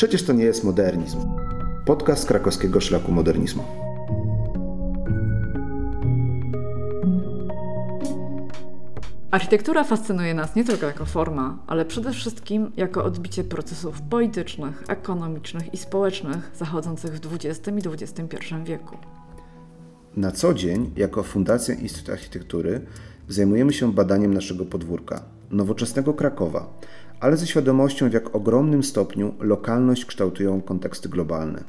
Przecież to nie jest modernizm. Podcast krakowskiego szlaku modernizmu. Architektura fascynuje nas nie tylko jako forma, ale przede wszystkim jako odbicie procesów politycznych, ekonomicznych i społecznych zachodzących w XX i XXI wieku. Na co dzień, jako Fundacja Instytut Architektury, zajmujemy się badaniem naszego podwórka, nowoczesnego Krakowa, ale ze świadomością, w jak ogromnym stopniu lokalność kształtują konteksty globalne.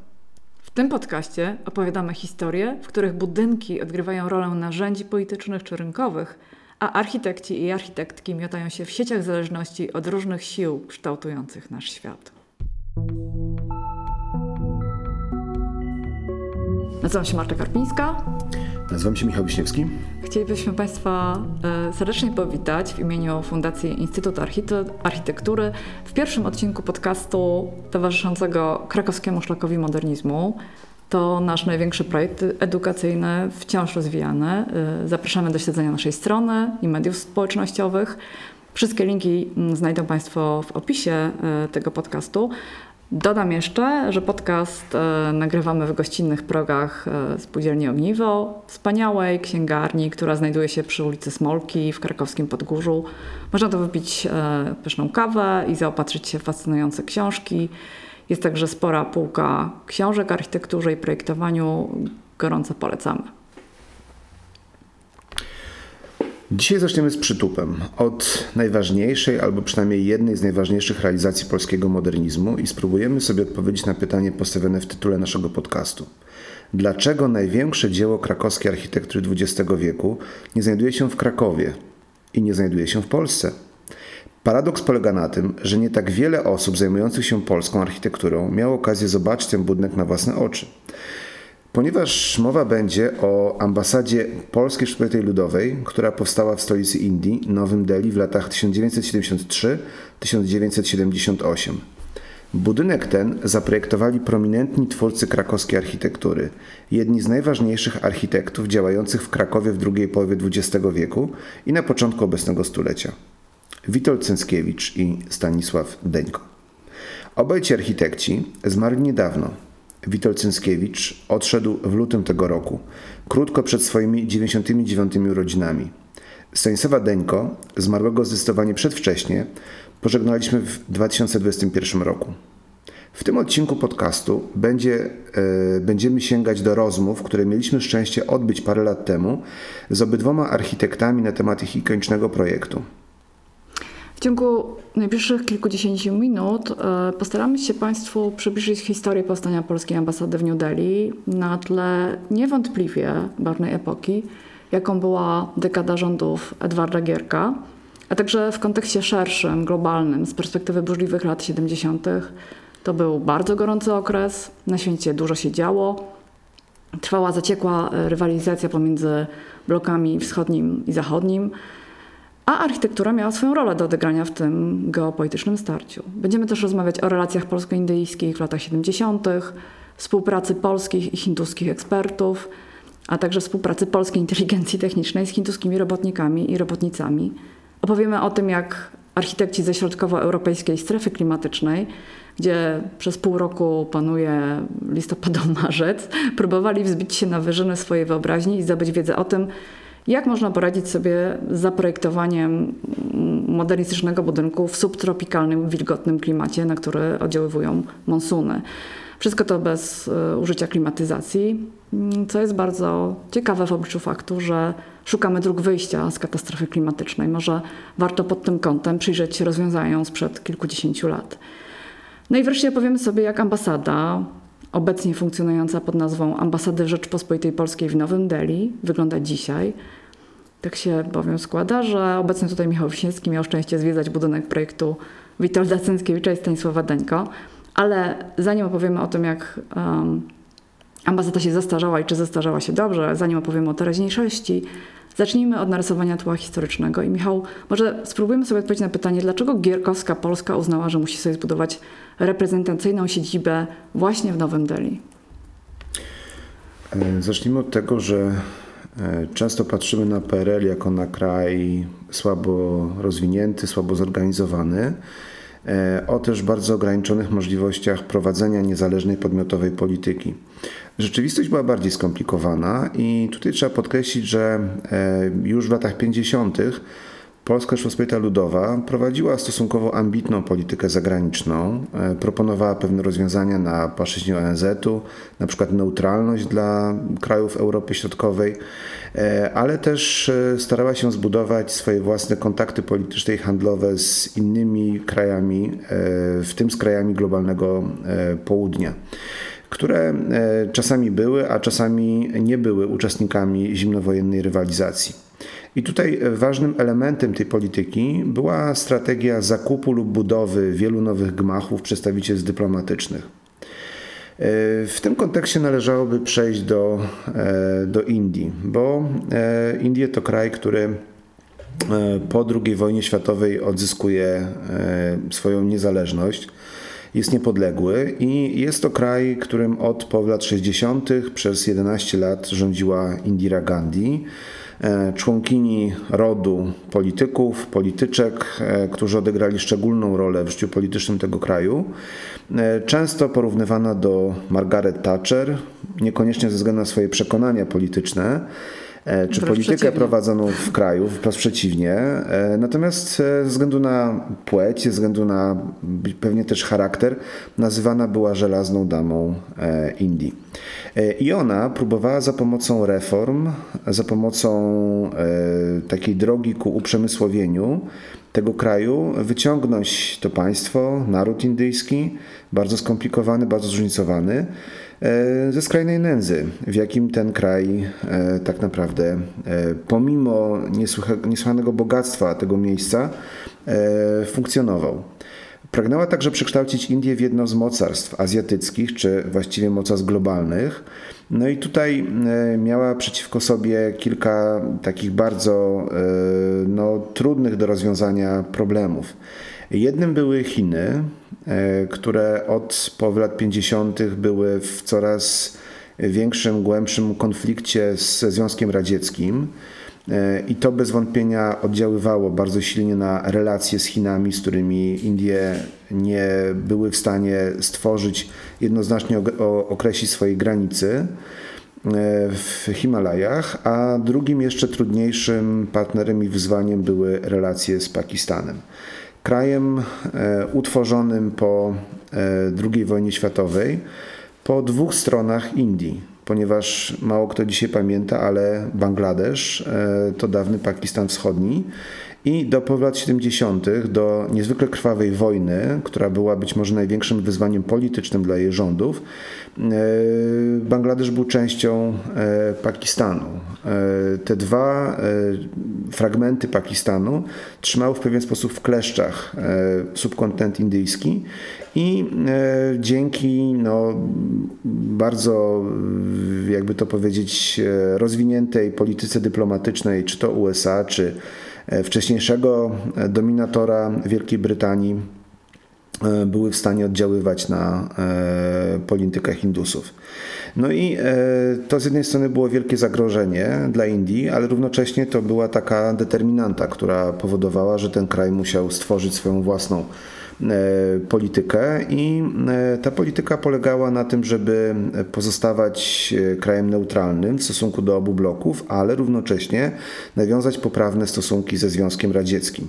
W tym podcaście opowiadamy historie, w których budynki odgrywają rolę narzędzi politycznych czy rynkowych, a architekci i architektki miotają się w sieciach zależności od różnych sił kształtujących nasz świat. Nazywam się Marta Karpińska. Nazywam się Michał Wiśniewski. Chcielibyśmy Państwa e, serdecznie powitać w imieniu Fundacji Instytut Architektury w pierwszym odcinku podcastu towarzyszącego krakowskiemu szlakowi modernizmu. To nasz największy projekt edukacyjny, wciąż rozwijany. Y, zapraszamy do śledzenia naszej strony i mediów społecznościowych. Wszystkie linki mm, znajdą Państwo w opisie y, tego podcastu. Dodam jeszcze, że podcast y, nagrywamy w gościnnych progach Spółdzielni Ogniwo, wspaniałej księgarni, która znajduje się przy ulicy Smolki w krakowskim Podgórzu. Można tu wypić pyszną kawę i zaopatrzyć się w fascynujące książki. Jest także spora półka książek architekturze i projektowaniu. Gorąco polecamy. Dzisiaj zaczniemy z przytupem. Od najważniejszej, albo przynajmniej jednej z najważniejszych realizacji polskiego modernizmu i spróbujemy sobie odpowiedzieć na pytanie postawione w tytule naszego podcastu. Dlaczego największe dzieło krakowskiej architektury XX wieku nie znajduje się w Krakowie i nie znajduje się w Polsce? Paradoks polega na tym, że nie tak wiele osób zajmujących się polską architekturą miało okazję zobaczyć ten budynek na własne oczy. Ponieważ mowa będzie o ambasadzie Polskiej Rzeczypospolitej Ludowej, która powstała w stolicy Indii, Nowym Delhi w latach 1973-1978. Budynek ten zaprojektowali prominentni twórcy krakowskiej architektury, jedni z najważniejszych architektów działających w Krakowie w drugiej połowie XX wieku i na początku obecnego stulecia. Witold Cęckiewicz i Stanisław Deńko. Obaj ci architekci zmarli niedawno. Witold Cęckiewicz odszedł w lutym tego roku, krótko przed swoimi 99 urodzinami. Stanisława Deńko, zmarłego zdecydowanie przedwcześnie, pożegnaliśmy w 2021 roku. W tym odcinku podcastu będzie, e, będziemy sięgać do rozmów, które mieliśmy szczęście odbyć parę lat temu z obydwoma architektami na temat ich ikonicznego projektu. W ciągu najbliższych kilkudziesięciu minut e, postaramy się Państwu przybliżyć historię powstania polskiej ambasady w New Delhi na tle niewątpliwie barwnej epoki, jaką była dekada rządów Edwarda Gierka, a także w kontekście szerszym, globalnym, z perspektywy burzliwych lat 70. To był bardzo gorący okres, na świecie dużo się działo. Trwała zaciekła rywalizacja pomiędzy blokami wschodnim i zachodnim a architektura miała swoją rolę do odegrania w tym geopolitycznym starciu. Będziemy też rozmawiać o relacjach polsko-indyjskich w latach 70., współpracy polskich i hinduskich ekspertów, a także współpracy polskiej inteligencji technicznej z hinduskimi robotnikami i robotnicami. Opowiemy o tym, jak architekci ze środkowoeuropejskiej strefy klimatycznej, gdzie przez pół roku panuje listopadow-marzec, próbowali wzbić się na wyżyny swojej wyobraźni i zdobyć wiedzę o tym, jak można poradzić sobie z zaprojektowaniem modernistycznego budynku w subtropikalnym, wilgotnym klimacie, na który oddziaływują monsuny? Wszystko to bez e, użycia klimatyzacji, mm, co jest bardzo ciekawe w obliczu faktu, że szukamy dróg wyjścia z katastrofy klimatycznej. Może warto pod tym kątem przyjrzeć się rozwiązaniom sprzed kilkudziesięciu lat. No i wreszcie powiemy sobie, jak ambasada obecnie funkcjonująca pod nazwą Ambasady Rzeczpospolitej Polskiej w Nowym Delhi wygląda dzisiaj. Tak się bowiem składa, że obecny tutaj Michał Wiśniewski miał szczęście zwiedzać budynek projektu Witolda Cęckiewicza i Stanisława Deńko. Ale zanim opowiemy o tym, jak um, ambasada się zestarzała i czy zestarzała się dobrze, zanim opowiemy o teraźniejszości, zacznijmy od narysowania tła historycznego. I Michał, może spróbujmy sobie odpowiedzieć na pytanie, dlaczego Gierkowska Polska uznała, że musi sobie zbudować reprezentacyjną siedzibę właśnie w Nowym Delhi? Zacznijmy od tego, że często patrzymy na PRL jako na kraj słabo rozwinięty, słabo zorganizowany. o też bardzo ograniczonych możliwościach prowadzenia niezależnej podmiotowej polityki. Rzeczywistość była bardziej skomplikowana i tutaj trzeba podkreślić, że już w latach 50. Polska Rzeczpospolita Ludowa prowadziła stosunkowo ambitną politykę zagraniczną. E, proponowała pewne rozwiązania na płaszczyźnie ONZ-u, na przykład neutralność dla krajów Europy Środkowej, e, ale też e, starała się zbudować swoje własne kontakty polityczne i handlowe z innymi krajami, w tym z krajami globalnego południa które czasami były, a czasami nie były uczestnikami zimnowojennej rywalizacji. I tutaj ważnym elementem tej polityki była strategia zakupu lub budowy wielu nowych gmachów przedstawicielstw dyplomatycznych. E, w tym kontekście należałoby przejść do, e, do Indii, bo e, Indie to kraj, który po II wojnie światowej odzyskuje swoją niezależność, jest niepodległy i jest to kraj, którym od połowy lat 60. przez 11 lat rządziła Indira Gandhi. E, członkini rodu polityków, polityczek, e, którzy odegrali szczególną rolę w życiu politycznym tego kraju. E, często porównywana do Margaret Thatcher, niekoniecznie ze względu na swoje przekonania polityczne, czy Wręcz politykę prowadzoną w kraju, wprost przeciwnie. E, natomiast e, ze względu na płeć, ze względu na pewnie też charakter, nazywana była żelazną damą Indii. I ona próbowała za pomocą reform, za pomocą takiej drogi ku uprzemysłowieniu tego kraju wyciągnąć to państwo, naród indyjski, bardzo skomplikowany, bardzo zróżnicowany, E, ze skrajnej nędzy, w jakim ten kraj e, tak naprawdę, e, pomimo niesłychanego bogactwa tego miejsca, funkcjonował. Pragnęła także przekształcić Indię w jedno z mocarstw azjatyckich, czy właściwie mocarstw globalnych. No i tutaj miała przeciwko sobie kilka takich bardzo no, trudnych do rozwiązania problemów. Jednym były Chiny, e, które od połowy lat 50. były w coraz większym, głębszym konflikcie ze Związkiem Radzieckim. E, I to bez wątpienia oddziaływało bardzo silnie na relacje z Chinami, z którymi Indie nie były w stanie stworzyć, jednoznacznie określić swojej granicy e, w Himalajach, a drugim jeszcze trudniejszym partnerem i wyzwaniem były relacje z Pakistanem krajem e, utworzonym po e, II wojnie światowej po dwóch stronach Indii, ponieważ mało kto dzisiaj pamięta, ale Bangladesz e, to dawny Pakistan Wschodni i do lat 70., do niezwykle krwawej wojny, która była być może największym wyzwaniem politycznym dla jej rządów, e, Bangladesz był częścią e, Pakistanu. E, te dwa fragmenty Pakistanu trzymały w pewien sposób w kleszczach subkontynent indyjski i dzięki no, bardzo, jakby to powiedzieć, rozwiniętej polityce dyplomatycznej, czy to USA, czy wcześniejszego e, dominatora Wielkiej Brytanii e, były w stanie oddziaływać na politykę Hindusów. No i to z jednej strony było wielkie zagrożenie dla Indii, ale równocześnie to była taka determinanta, która powodowała, że ten kraj musiał stworzyć swoją własną E, politykę i e, ta polityka polegała na tym, żeby pozostawać e, krajem neutralnym w stosunku do obu bloków, ale równocześnie nawiązać poprawne stosunki ze Związkiem Radzieckim.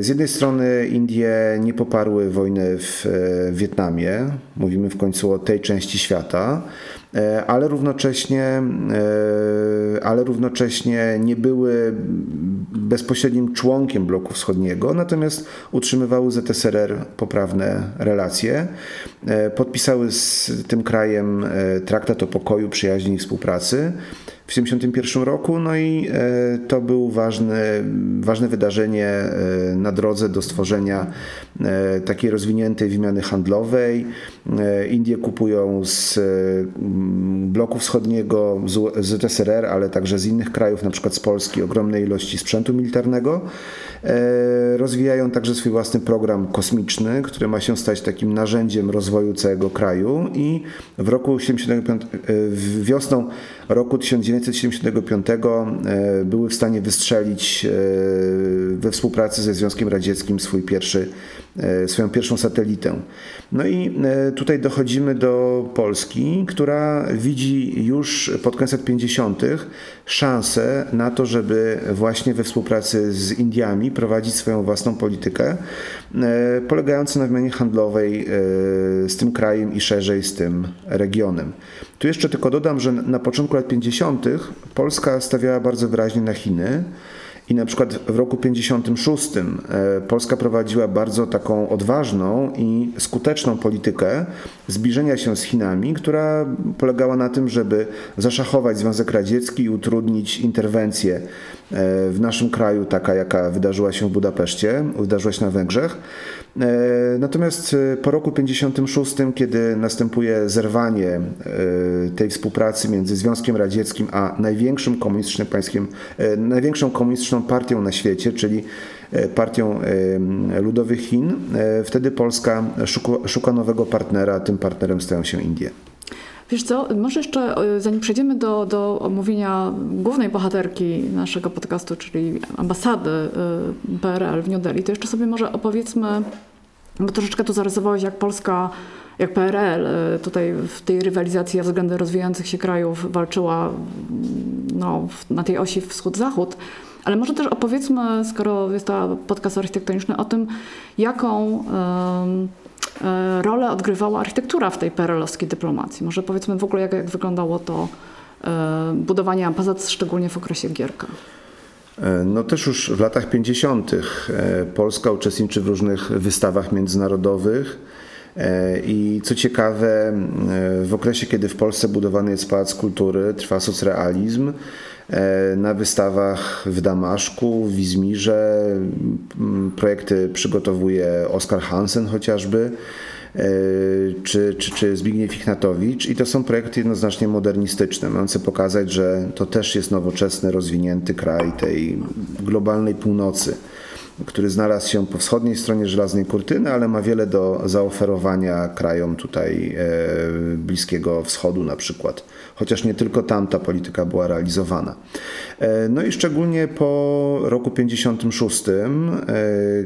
Z jednej strony Indie nie poparły wojny w Wietnamie, mówimy w końcu o tej części świata, ale równocześnie, ale równocześnie nie były bezpośrednim członkiem bloku wschodniego, natomiast utrzymywały ZSRR poprawne relacje. E, podpisały z tym krajem e, traktat o pokoju, przyjaźni i współpracy w 1971 roku, no i e, to był ważne, ważne wydarzenie na drodze do stworzenia takiej rozwiniętej wymiany handlowej. Indie kupują z bloku wschodniego, z ZSRR, ale także z innych krajów, na przykład z Polski, ogromne ilości sprzętu militarnego. Rozwijają także swój własny program kosmiczny, który ma się stać takim narzędziem rozwoju całego kraju i w roku 75, e, wiosną roku 1975 były w stanie wystrzelić we współpracy ze Związkiem Radzieckim swój pierwszy, swoją pierwszą satelitę. No i tutaj dochodzimy do Polski, która widzi już pod koniec lat 50. szansę na to, żeby właśnie we współpracy z Indiami prowadzić swoją własną politykę, e, polegającą na wymianie handlowej e, z tym krajem i szerzej z tym regionem. Tu jeszcze tylko dodam, że na początku lat 50. Polska stawiała bardzo wyraźnie na Chiny. I na przykład w roku 56 e, Polska prowadziła bardzo taką odważną i skuteczną politykę zbliżenia się z Chinami, która polegała na tym, żeby zaszachować Związek Radziecki i utrudnić interwencję w naszym kraju, taka jaka wydarzyła się w Budapeszcie, wydarzyła się na Węgrzech. E, natomiast po roku 56, kiedy następuje zerwanie tej współpracy między Związkiem Radzieckim a największym komunistycznym państwem, największą komunistyczną partią na świecie, czyli e, partią e, ludowych Chin, e, wtedy Polska szuka, szuka nowego partnera, tym partnerem stają się Indie. Wiesz co, może jeszcze zanim przejdziemy do, do omówienia głównej bohaterki naszego podcastu, czyli ambasady PRL w New Delhi, to jeszcze sobie może opowiedzmy, bo troszeczkę tu zarysowałeś, jak Polska, jak PRL tutaj w tej rywalizacji względem rozwijających się krajów walczyła no, na tej osi wschód-zachód. Ale może też opowiedzmy, skoro jest to podcast architektoniczny, o tym, jaką e, rolę odgrywała architektura w tej perelowskiej dyplomacji. Może powiedzmy w ogóle, jak, jak wyglądało to e, budowanie ambasad, szczególnie w okresie Gierka. E, no też już w latach 50. Polska uczestniczy w różnych wystawach międzynarodowych. I co ciekawe, w okresie, kiedy w Polsce budowany jest Pałac Kultury, trwa socrealizm, E, na wystawach w Damaszku, w Izmirze. Projekty przygotowuje Oskar Hansen chociażby. E, czy, czy, czy Zbigniew Ichnatowicz i to są projekty jednoznacznie modernistyczne, mające pokazać, że to też jest nowoczesny, rozwinięty kraj tej globalnej północy który znalazł się po wschodniej stronie żelaznej kurtyny, ale ma wiele do zaoferowania krajom tutaj e, Bliskiego Wschodu na przykład. Chociaż nie tylko tam ta polityka była realizowana. E, no i szczególnie po roku 56, e,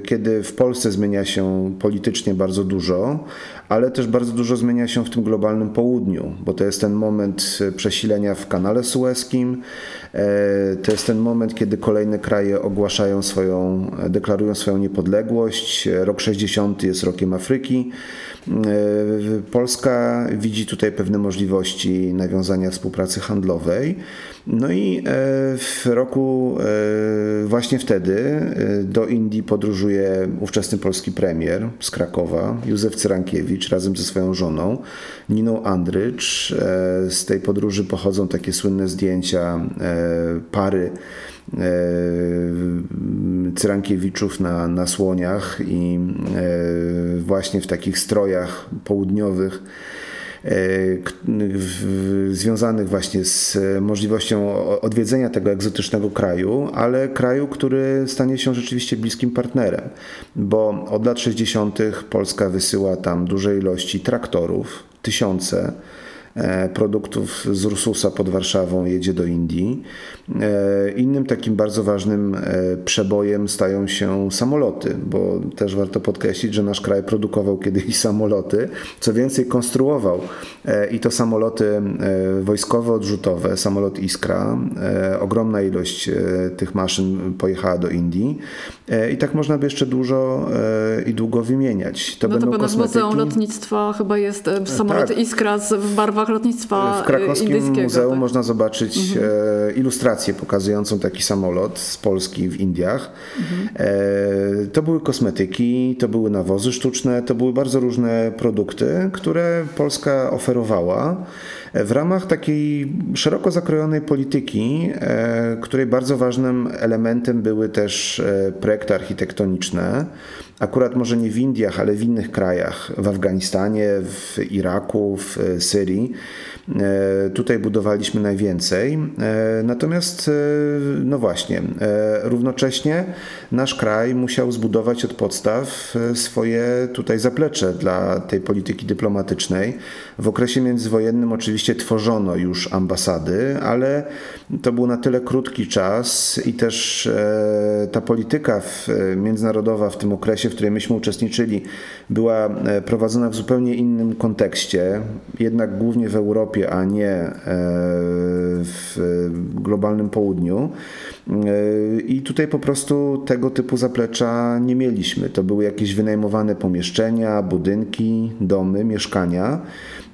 kiedy w Polsce zmienia się politycznie bardzo dużo, ale też bardzo dużo zmienia się w tym globalnym południu, bo to jest ten moment przesilenia w kanale sueskim, to jest ten moment, kiedy kolejne kraje ogłaszają swoją, deklarują swoją niepodległość. Rok 60 jest rokiem Afryki. Polska widzi tutaj pewne możliwości nawiązania współpracy handlowej. No i e, w roku e, właśnie wtedy e, do Indii podróżuje ówczesny polski premier z Krakowa, Józef Cyrankiewicz, razem ze swoją żoną, Niną Andrycz. Z tej podróży pochodzą takie słynne zdjęcia pary Cyrankiewiczów na, na słoniach i właśnie w takich strojach południowych E, związanych właśnie z możliwością odwiedzenia tego egzotycznego kraju, ale kraju, który stanie się rzeczywiście bliskim partnerem, bo od lat 60. Polska wysyła tam duże ilości traktorów, tysiące E, produktów z Ursusa pod Warszawą jedzie do Indii. E, innym takim bardzo ważnym e, przebojem stają się samoloty, bo też warto podkreślić, że nasz kraj produkował kiedyś samoloty, co więcej konstruował i to samoloty wojskowe odrzutowe, samolot Iskra. Ogromna ilość tych maszyn pojechała do Indii i tak można by jeszcze dużo i długo wymieniać. To no to będą Muzeum Lotnictwa chyba jest samolot tak. Iskra w barwach lotnictwa W krakowskim muzeum tak? można zobaczyć mhm. E, ilustrację pokazującą taki samolot z Polski w Indiach. Mhm. E, to były kosmetyki, to były nawozy sztuczne, to były bardzo różne produkty, które Polska oferowała w ramach takiej szeroko zakrojonej polityki, e, której bardzo ważnym elementem były też projekty architektoniczne. Akurat może nie w Indiach, ale w innych krajach, w Afganistanie, w Iraku, w Syrii. E, tutaj budowaliśmy najwięcej. E, natomiast, e, no właśnie, równocześnie nasz kraj musiał zbudować od podstaw swoje tutaj zaplecze dla tej polityki dyplomatycznej. W okresie międzywojennym oczywiście tworzono już ambasady, ale to był na tyle krótki czas i też ta polityka międzynarodowa w tym okresie, w której myśmy uczestniczyli, była prowadzona w zupełnie innym kontekście, jednak głównie w Europie Europie, a nie e, w globalnym południu. E, I tutaj po prostu tego typu zaplecza nie mieliśmy. To były jakieś wynajmowane pomieszczenia, budynki, domy, mieszkania,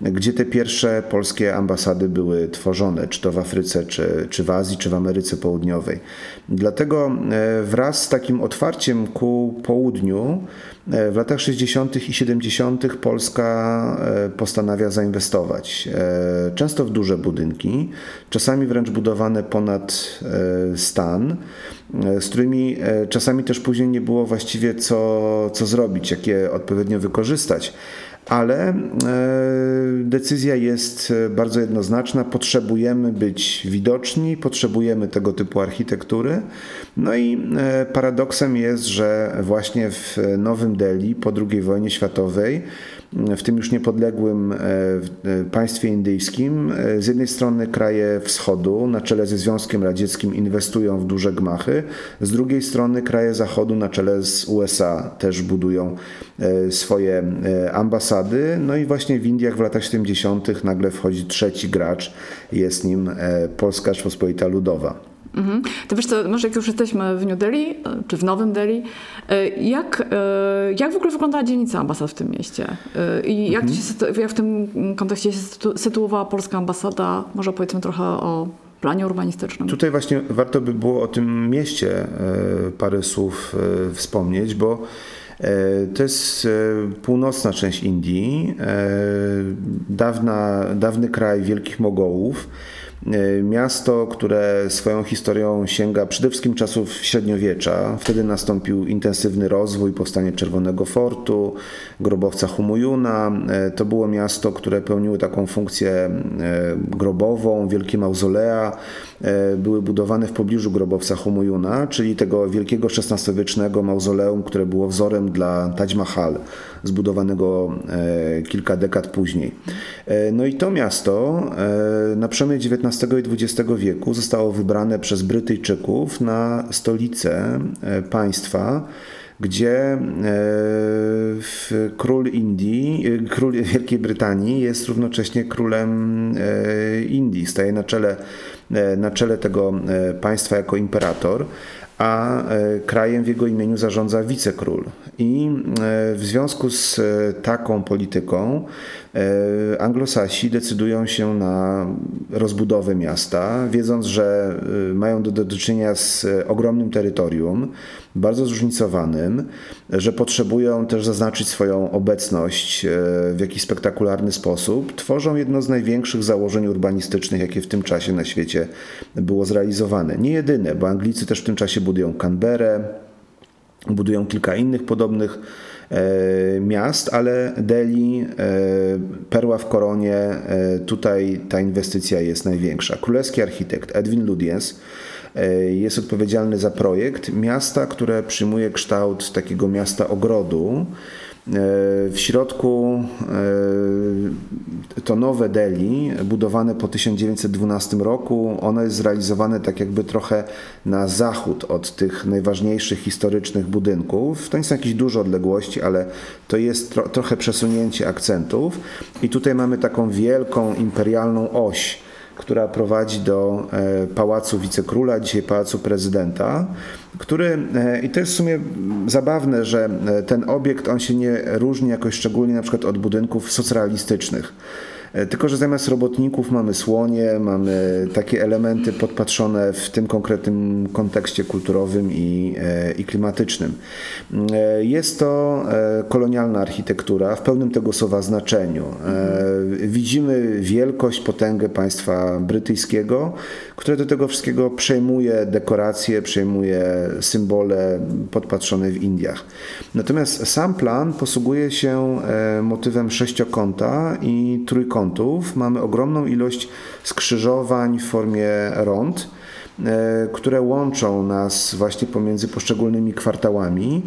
gdzie te pierwsze polskie ambasady były tworzone, czy to w Afryce, czy, czy w Azji, czy w Ameryce Południowej. Dlatego e, wraz z takim otwarciem ku południu, w latach 60. i 70. Polska postanawia zainwestować. Często w duże budynki, czasami wręcz budowane ponad stan e, z którymi e, czasami też później nie było właściwie co, co zrobić, jak je odpowiednio wykorzystać. Ale e, decyzja jest bardzo jednoznaczna. Potrzebujemy być widoczni, potrzebujemy tego typu architektury. No i paradoksem jest, że właśnie w Nowym Delhi po II wojnie światowej w tym już niepodległym e, e, państwie indyjskim. E, z jednej strony kraje wschodu na czele ze Związkiem Radzieckim inwestują w duże gmachy, z drugiej strony kraje zachodu na czele z USA też budują swoje ambasady. No i właśnie w Indiach w latach 70. nagle wchodzi trzeci gracz, jest nim Polska Rzeczpospolita Ludowa. Mhm. To wiesz co, może jak już jesteśmy w New Delhi, e, czy w Nowym Delhi, e, jak, e, jak w ogóle wyglądała dzielnica ambasad w tym mieście? I jak, mhm. się, jak w tym kontekście się sytuowała polska ambasada? Może powiedzmy trochę o planie urbanistycznym. Tutaj właśnie warto by było o tym mieście parę słów wspomnieć, bo to jest północna część Indii, dawna, dawny kraj wielkich Mogołów. E, miasto, które swoją historią sięga przede wszystkim czasów średniowiecza. Wtedy nastąpił intensywny rozwój, powstanie Czerwonego Fortu, grobowca Humujuna. E, to było miasto, które pełniło taką funkcję e, grobową, wielkie mauzolea były budowane w pobliżu grobowca Humujuna, czyli tego wielkiego XVI-wiecznego mauzoleum, które było wzorem dla Taj Mahal, zbudowanego kilka dekad później. No i to miasto na przemianie XIX i XX wieku zostało wybrane przez Brytyjczyków na stolicę e, państwa, gdzie e, król Indii, e, król Wielkiej Brytanii jest równocześnie królem Indii, staje na czele, na czele tego państwa jako imperator a krajem w jego imieniu zarządza wicekról. I w związku z taką polityką E, anglosasi decydują się na rozbudowę miasta, wiedząc, że e, mają do, do czynienia z ogromnym terytorium, bardzo zróżnicowanym, że potrzebują też zaznaczyć swoją obecność e, w jakiś spektakularny sposób. Tworzą jedno z największych założeń urbanistycznych, jakie w tym czasie na świecie było zrealizowane. Nie jedyne, bo Anglicy też w tym czasie budują Canberrę, budują kilka innych podobnych E, miast, ale Delhi, e, perła w koronie, e, tutaj ta inwestycja jest największa. Królewski architekt Edwin Ludiens jest odpowiedzialny za projekt miasta, które przyjmuje kształt takiego miasta ogrodu. W środku to nowe Delhi, budowane po 1912 roku, ono jest zrealizowane tak jakby trochę na zachód od tych najważniejszych historycznych budynków. To nie są jakieś duże odległości, ale to jest tro trochę przesunięcie akcentów. I tutaj mamy taką wielką imperialną oś która prowadzi do e, Pałacu Wicekróla, dzisiaj Pałacu Prezydenta, który, e, i to jest w sumie zabawne, że e, ten obiekt, on się nie różni jakoś szczególnie na przykład od budynków socrealistycznych. E, tylko, że zamiast robotników mamy słonie, mamy takie elementy podpatrzone w tym konkretnym kontekście kulturowym i, e, i klimatycznym. E, jest to kolonialna architektura w pełnym tego słowa znaczeniu. Widzimy wielkość, potęgę państwa brytyjskiego, które do tego wszystkiego przejmuje dekoracje, przejmuje symbole podpatrzone w Indiach. Natomiast sam plan posługuje się motywem sześciokąta i trójkąta kątów mamy ogromną ilość skrzyżowań w formie rond, e, które łączą nas właśnie pomiędzy poszczególnymi kwartałami,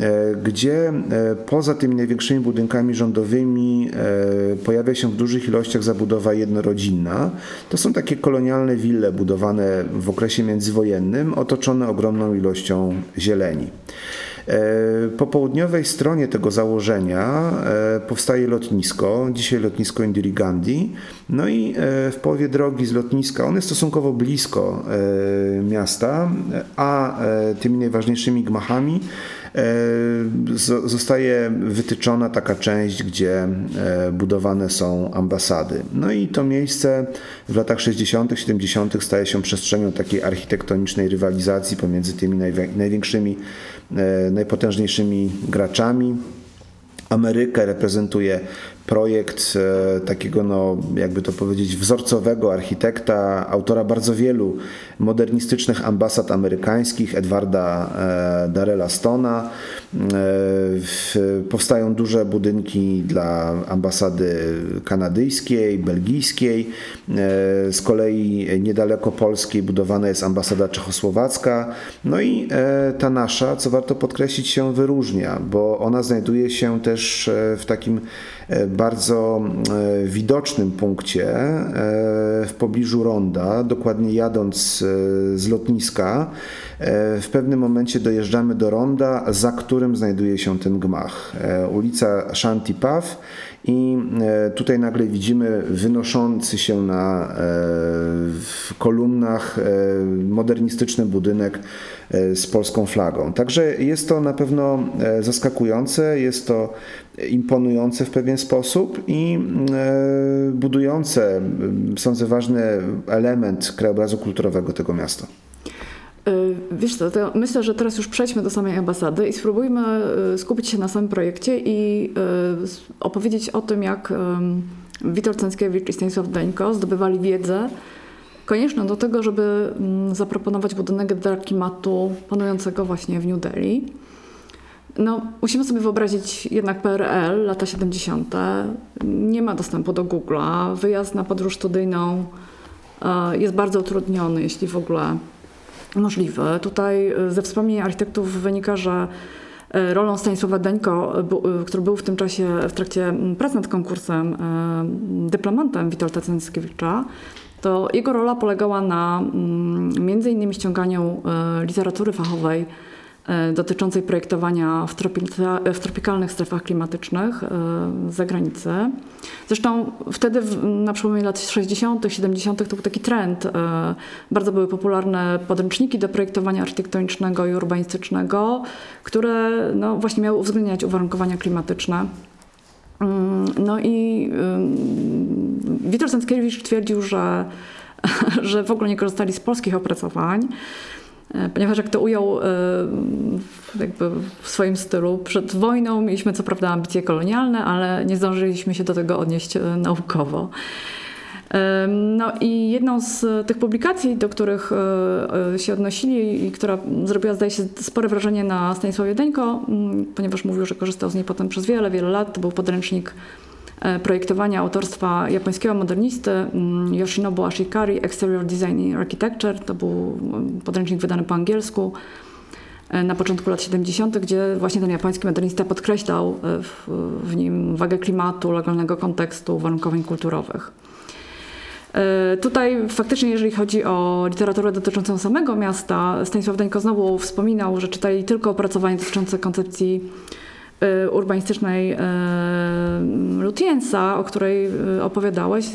e, gdzie e, poza tymi największymi budynkami rządowymi pojawia się w dużych ilościach zabudowa jednorodzinna. To są takie kolonialne wille budowane w okresie międzywojennym, otoczone ogromną ilością zieleni. E, po południowej stronie tego założenia e, powstaje lotnisko, dzisiaj lotnisko Indira Gandhi. No i e, w połowie drogi z lotniska, on jest stosunkowo blisko miasta, a tymi najważniejszymi gmachami zostaje wytyczona taka część, gdzie budowane są ambasady. No i to miejsce w latach 60., 70. staje się przestrzenią takiej architektonicznej rywalizacji pomiędzy tymi największymi najpotężniejszymi graczami. Amerykę reprezentuje projekt e, takiego, no, jakby to powiedzieć, wzorcowego architekta, autora bardzo wielu modernistycznych ambasad amerykańskich, Edwarda e, Darrella Stona. E, powstają duże budynki dla ambasady kanadyjskiej, belgijskiej. Z kolei niedaleko Polskiej budowana jest ambasada czechosłowacka. No i ta nasza, co warto podkreślić, się wyróżnia, bo ona znajduje się też w takim bardzo e, widocznym punkcie e, w pobliżu ronda, dokładnie jadąc e, z lotniska. W pewnym momencie dojeżdżamy do ronda, za którym znajduje się ten gmach. Ulica Shanti Path i tutaj nagle widzimy wynoszący się na kolumnach modernistyczny budynek z polską flagą. Także jest to na pewno zaskakujące, jest to imponujące w pewien sposób i e, budujące, sądzę, ważny element krajobrazu kulturowego tego miasta. E, wiesz co, myślę, że teraz już przejdźmy do samej ambasady i spróbujmy e, skupić się na samym projekcie i opowiedzieć o tym, jak Witold Cęckiewicz i Stanisław Deńko zdobywali wiedzę konieczną do tego, żeby zaproponować budynek dla klimatu panującego właśnie w New Delhi. No, musimy sobie wyobrazić jednak PRL, lata 70. Nie ma dostępu do Google'a. Wyjazd na podróż studyjną jest bardzo utrudniony, jeśli w ogóle możliwy. Tutaj e, ze wspomnień architektów wynika, że e, rolą Stanisława Deńko, który był w tym czasie w trakcie prac nad konkursem dyplomantem Witolda Cęckiewicza, to jego rola polegała na między innymi ściąganiu literatury fachowej E, dotyczącej projektowania w, w tropikalnych strefach klimatycznych e, z zagranicy. Zresztą wtedy na przełomie lat 60., 70. to był taki trend. E, bardzo były popularne podręczniki do projektowania architektonicznego i urbanistycznego, które no, właśnie miały uwzględniać uwarunkowania klimatyczne. Mm, no i Witold Sęckiewicz twierdził, że, że w ogóle nie korzystali z polskich opracowań. E, ponieważ jak to ujął e, jakby w swoim stylu, przed wojną mieliśmy co prawda ambicje kolonialne, ale nie zdążyliśmy się do tego odnieść e, naukowo. No i jedną z tych publikacji, do których się odnosili i która zrobiła, zdaje się, spore wrażenie na Stanisławie Deńko, ponieważ mówił, że korzystał z niej potem przez wiele, wiele lat, to był podręcznik projektowania autorstwa japońskiego modernisty mm, Yoshinobu Ashikari, Exterior Design in Architecture. To był mm, podręcznik wydany po angielsku e, na początku lat 70., gdzie właśnie ten japoński modernista podkreślał e, w, w nim wagę klimatu, lokalnego kontekstu, uwarunkowań kulturowych. Tutaj faktycznie, jeżeli chodzi o literaturę dotyczącą samego miasta, Stanisław Dańko znowu wspominał, że czytali tylko opracowania dotyczące koncepcji urbanistycznej y, Lutiensa, o której y, opowiadałeś,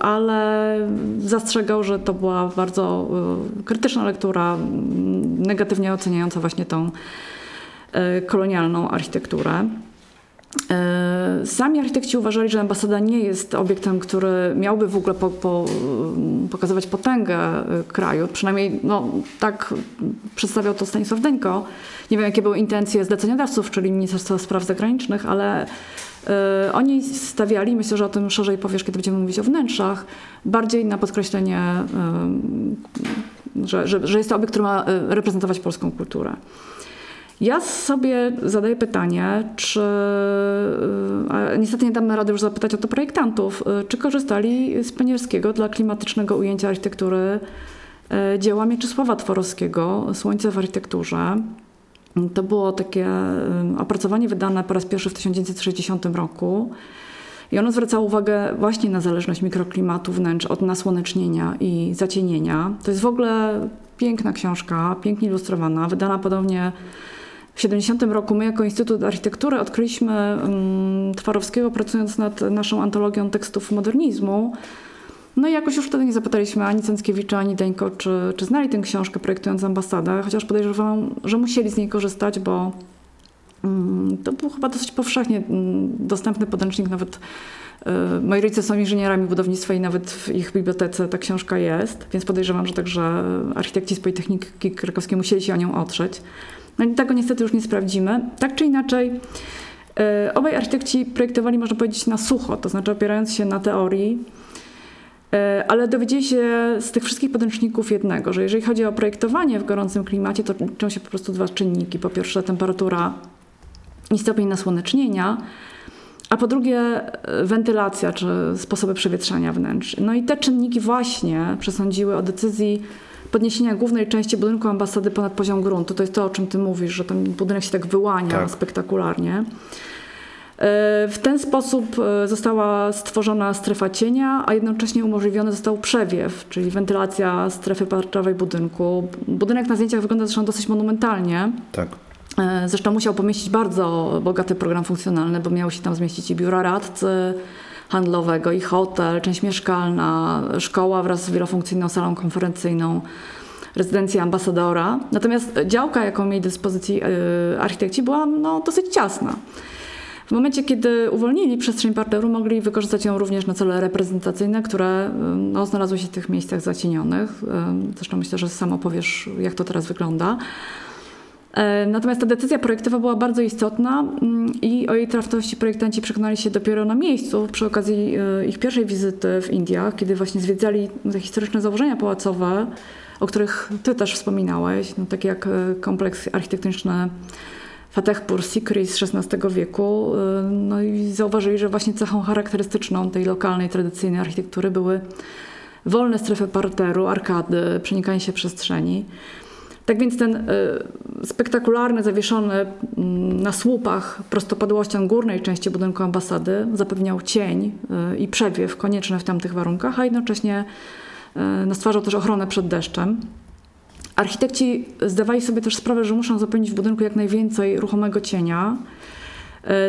ale zastrzegał, że to była bardzo krytyczna lektura, negatywnie oceniająca właśnie tą kolonialną architekturę. Sami architekci uważali, że ambasada nie jest obiektem, który miałby w ogóle po, po, pokazywać potęgę kraju. Przynajmniej no, tak przedstawiał to Stanisław Deńko. Nie wiem, jakie były intencje zleceniodawców, czyli Ministerstwa Spraw Zagranicznych, ale y, oni stawiali, myślę, że o tym szerzej powiesz, kiedy będziemy mówić o wnętrzach, bardziej na podkreślenie, y, że, że, że jest to obiekt, który ma reprezentować polską kulturę. Ja sobie zadaję pytanie, czy, a niestety nie damy rady już zapytać o to projektantów, czy korzystali z Penierskiego dla klimatycznego ujęcia architektury dzieła Mieczysława Tworowskiego Słońce w architekturze. To było takie opracowanie wydane po raz pierwszy w 1960 roku. I ono zwracało uwagę właśnie na zależność mikroklimatu wnętrz od nasłonecznienia i zacienienia. To jest w ogóle piękna książka, pięknie ilustrowana, wydana podobnie w 70 roku my jako Instytut Architektury odkryliśmy um, Twarowskiego pracując nad naszą antologią tekstów modernizmu. No i jakoś już wtedy nie zapytaliśmy ani Cęckiewicza, ani Deńko, czy, czy znali tę książkę projektując ambasadę, chociaż podejrzewam, że musieli z niej korzystać, bo um, to był chyba dosyć powszechnie um, dostępny podręcznik, nawet y, Moi rodzice są inżynierami budownictwa i nawet w ich bibliotece ta książka jest, więc podejrzewam, że także architekci z Politechniki Krakowskiej musieli się o nią otrzeć. No i tego niestety już nie sprawdzimy. Tak czy inaczej, e, obaj architekci projektowali, można powiedzieć, na sucho, to znaczy opierając się na teorii, ale dowiedzieli się z tych wszystkich podręczników jednego, że jeżeli chodzi o projektowanie w gorącym klimacie, to liczą się po prostu dwa czynniki. Po pierwsze temperatura i stopień nasłonecznienia, a po drugie e, wentylacja czy sposoby przewietrzania wnętrz. No i te czynniki właśnie przesądziły o decyzji podniesienia głównej części budynku ambasady ponad poziom gruntu. To jest to, o czym ty mówisz, że ten budynek się tak wyłania tak. spektakularnie. E, w ten sposób e, została stworzona strefa cienia, a jednocześnie umożliwiony został przewiew, czyli wentylacja strefy parczowej budynku. Budynek na zdjęciach wygląda zresztą dosyć monumentalnie. Tak. E, zresztą musiał pomieścić bardzo bogaty program funkcjonalny, bo miały się tam zmieścić i biura radcy, handlowego i hotel, część mieszkalna, szkoła wraz z wielofunkcyjną salą konferencyjną, rezydencja ambasadora. Natomiast działka, jaką mieli do dyspozycji y, architekci, była no, dosyć ciasna. W momencie, kiedy uwolnili przestrzeń parteru, mogli wykorzystać ją również na cele reprezentacyjne, które y, no, znalazły się w tych miejscach zacienionych. Y, zresztą myślę, że sam opowiesz, jak to teraz wygląda. E, natomiast ta decyzja projektowa była bardzo istotna mm, i o jej trafności projektanci przekonali się dopiero na miejscu przy okazji e, ich pierwszej wizyty w Indiach, kiedy właśnie zwiedzali te historyczne założenia pałacowe, o których ty też wspominałeś, no, takie jak kompleks architektoniczny Fatehpur Sikri z XVI wieku. No i zauważyli, że właśnie cechą charakterystyczną tej lokalnej, tradycyjnej architektury były wolne strefy parteru, arkady, przenikanie się przestrzeni. Tak więc ten y, spektakularny, zawieszony mm, na słupach prostopadłością górnej części budynku ambasady zapewniał cień y, i przewiew konieczny w tamtych warunkach, a jednocześnie y, stwarzał też ochronę przed deszczem. Architekci zdawali sobie też sprawę, że muszą zapewnić w budynku jak najwięcej ruchomego cienia,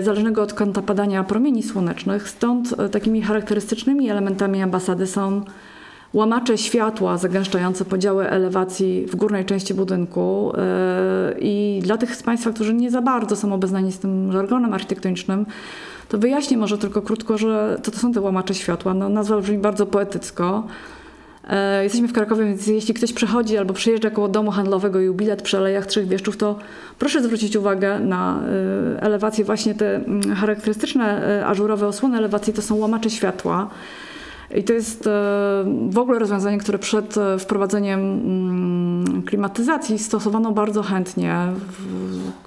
zależnego od kąta padania promieni słonecznych. Stąd takimi charakterystycznymi elementami ambasady są łamacze światła zagęszczające podziały elewacji w górnej części budynku. E, I dla tych z Państwa, którzy nie za bardzo są obeznani z tym żargonem architektonicznym, to wyjaśnię może tylko krótko, że co to są te łamacze światła. No, nazwa brzmi bardzo poetycko. E, jesteśmy w Krakowie, więc jeśli ktoś przechodzi albo przyjeżdża koło domu handlowego i bilet przy Alejach Trzech Wieszczów, to proszę zwrócić uwagę na e, elewacje. Właśnie te mm, charakterystyczne ażurowe osłony elewacji to są łamacze światła. I to jest e, w ogóle rozwiązanie, które przed e, wprowadzeniem mm, klimatyzacji stosowano bardzo chętnie.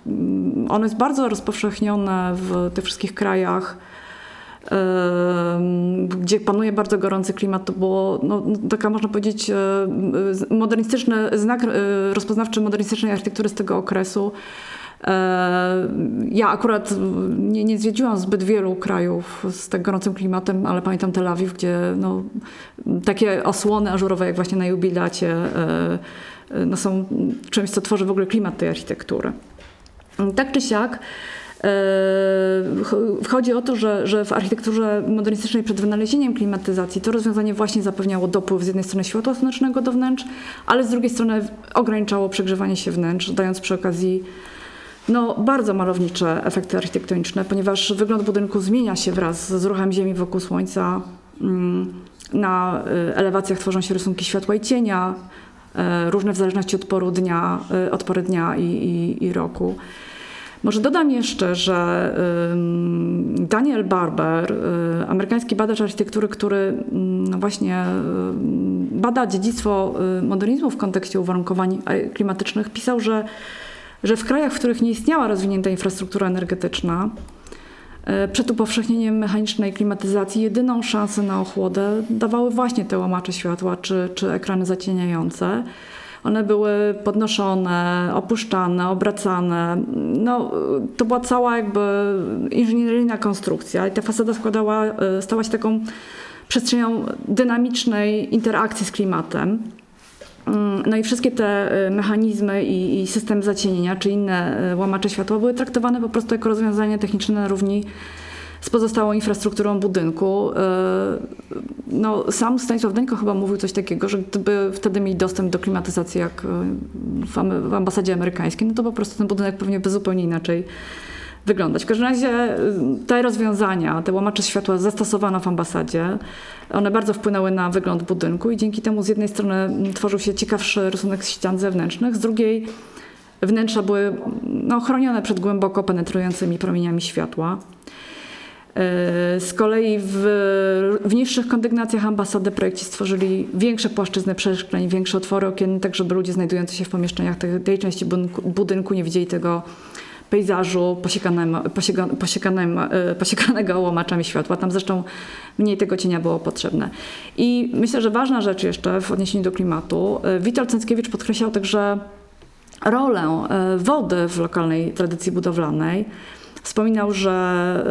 Mm, ono jest bardzo rozpowszechnione w tych wszystkich krajach e, gdzie panuje bardzo gorący klimat, to było no, taka, można powiedzieć, modernistyczny znak rozpoznawczy modernistycznej architektury z tego okresu. E, ja akurat nie, nie zwiedziłam zbyt wielu krajów z tak gorącym klimatem, ale pamiętam Tel Awiw, gdzie no, takie osłony ażurowe jak właśnie na jubilacie e, e, no, są czymś, co tworzy w ogóle klimat tej architektury. Tak czy siak, Chodzi o to, że, że w architekturze modernistycznej przed wynalezieniem klimatyzacji to rozwiązanie właśnie zapewniało dopływ z jednej strony światła słonecznego do wnętrz, ale z drugiej strony ograniczało przegrzewanie się wnętrz, dając przy okazji no, bardzo malownicze efekty architektoniczne, ponieważ wygląd budynku zmienia się wraz z ruchem Ziemi wokół Słońca. Mm, na y, elewacjach tworzą się rysunki światła i cienia, y, różne w zależności od poru dnia, od pory dnia i, i, i roku. Może dodam jeszcze, że Daniel Barber, amerykański badacz architektury, który no właśnie bada dziedzictwo modernizmu w kontekście uwarunkowań klimatycznych, pisał, że że w krajach, w których nie istniała rozwinięta infrastruktura energetyczna, e, przed upowszechnieniem mechanicznej klimatyzacji jedyną szansę na ochłodę dawały właśnie te łamacze światła czy, czy ekrany zacieniające. One były podnoszone, opuszczane, obracane. No, to była cała jakby inżynieryjna konstrukcja i ta fasada składała, e, stała się taką przestrzenią dynamicznej interakcji z klimatem. Mm, no i wszystkie te y, mechanizmy i, i system zacienienia, czy inne y, łamacze światła były traktowane po prostu jako rozwiązanie techniczne na równi z pozostałą infrastrukturą budynku. Y, no, sam Stanisław Deńko chyba mówił coś takiego, że gdyby wtedy mieli dostęp do klimatyzacji jak w ambasadzie amerykańskiej, no to po prostu ten budynek pewnie by zupełnie inaczej wyglądać. W każdym razie y, te rozwiązania, te łamacze światła zastosowano w ambasadzie. One bardzo wpłynęły na wygląd budynku i dzięki temu z jednej strony tworzył się ciekawszy rysunek ścian zewnętrznych, z drugiej wnętrza były no, chronione przed głęboko penetrującymi promieniami światła. Y, z kolei w, w niższych kondygnacjach ambasady projekci stworzyli większe płaszczyzny przeszkleń, większe otwory okienne, tak żeby ludzie znajdujący się w pomieszczeniach tej, tej części budynku, budynku nie widzieli tego pejzażu posiekanym, posiekanym, e, posiekanego łomaczami światła. Tam zresztą mniej tego cienia było potrzebne. I myślę, że ważna rzecz jeszcze w odniesieniu do klimatu. E, Witold Cęckiewicz podkreślał także rolę e, wody w lokalnej tradycji budowlanej. Wspominał, że,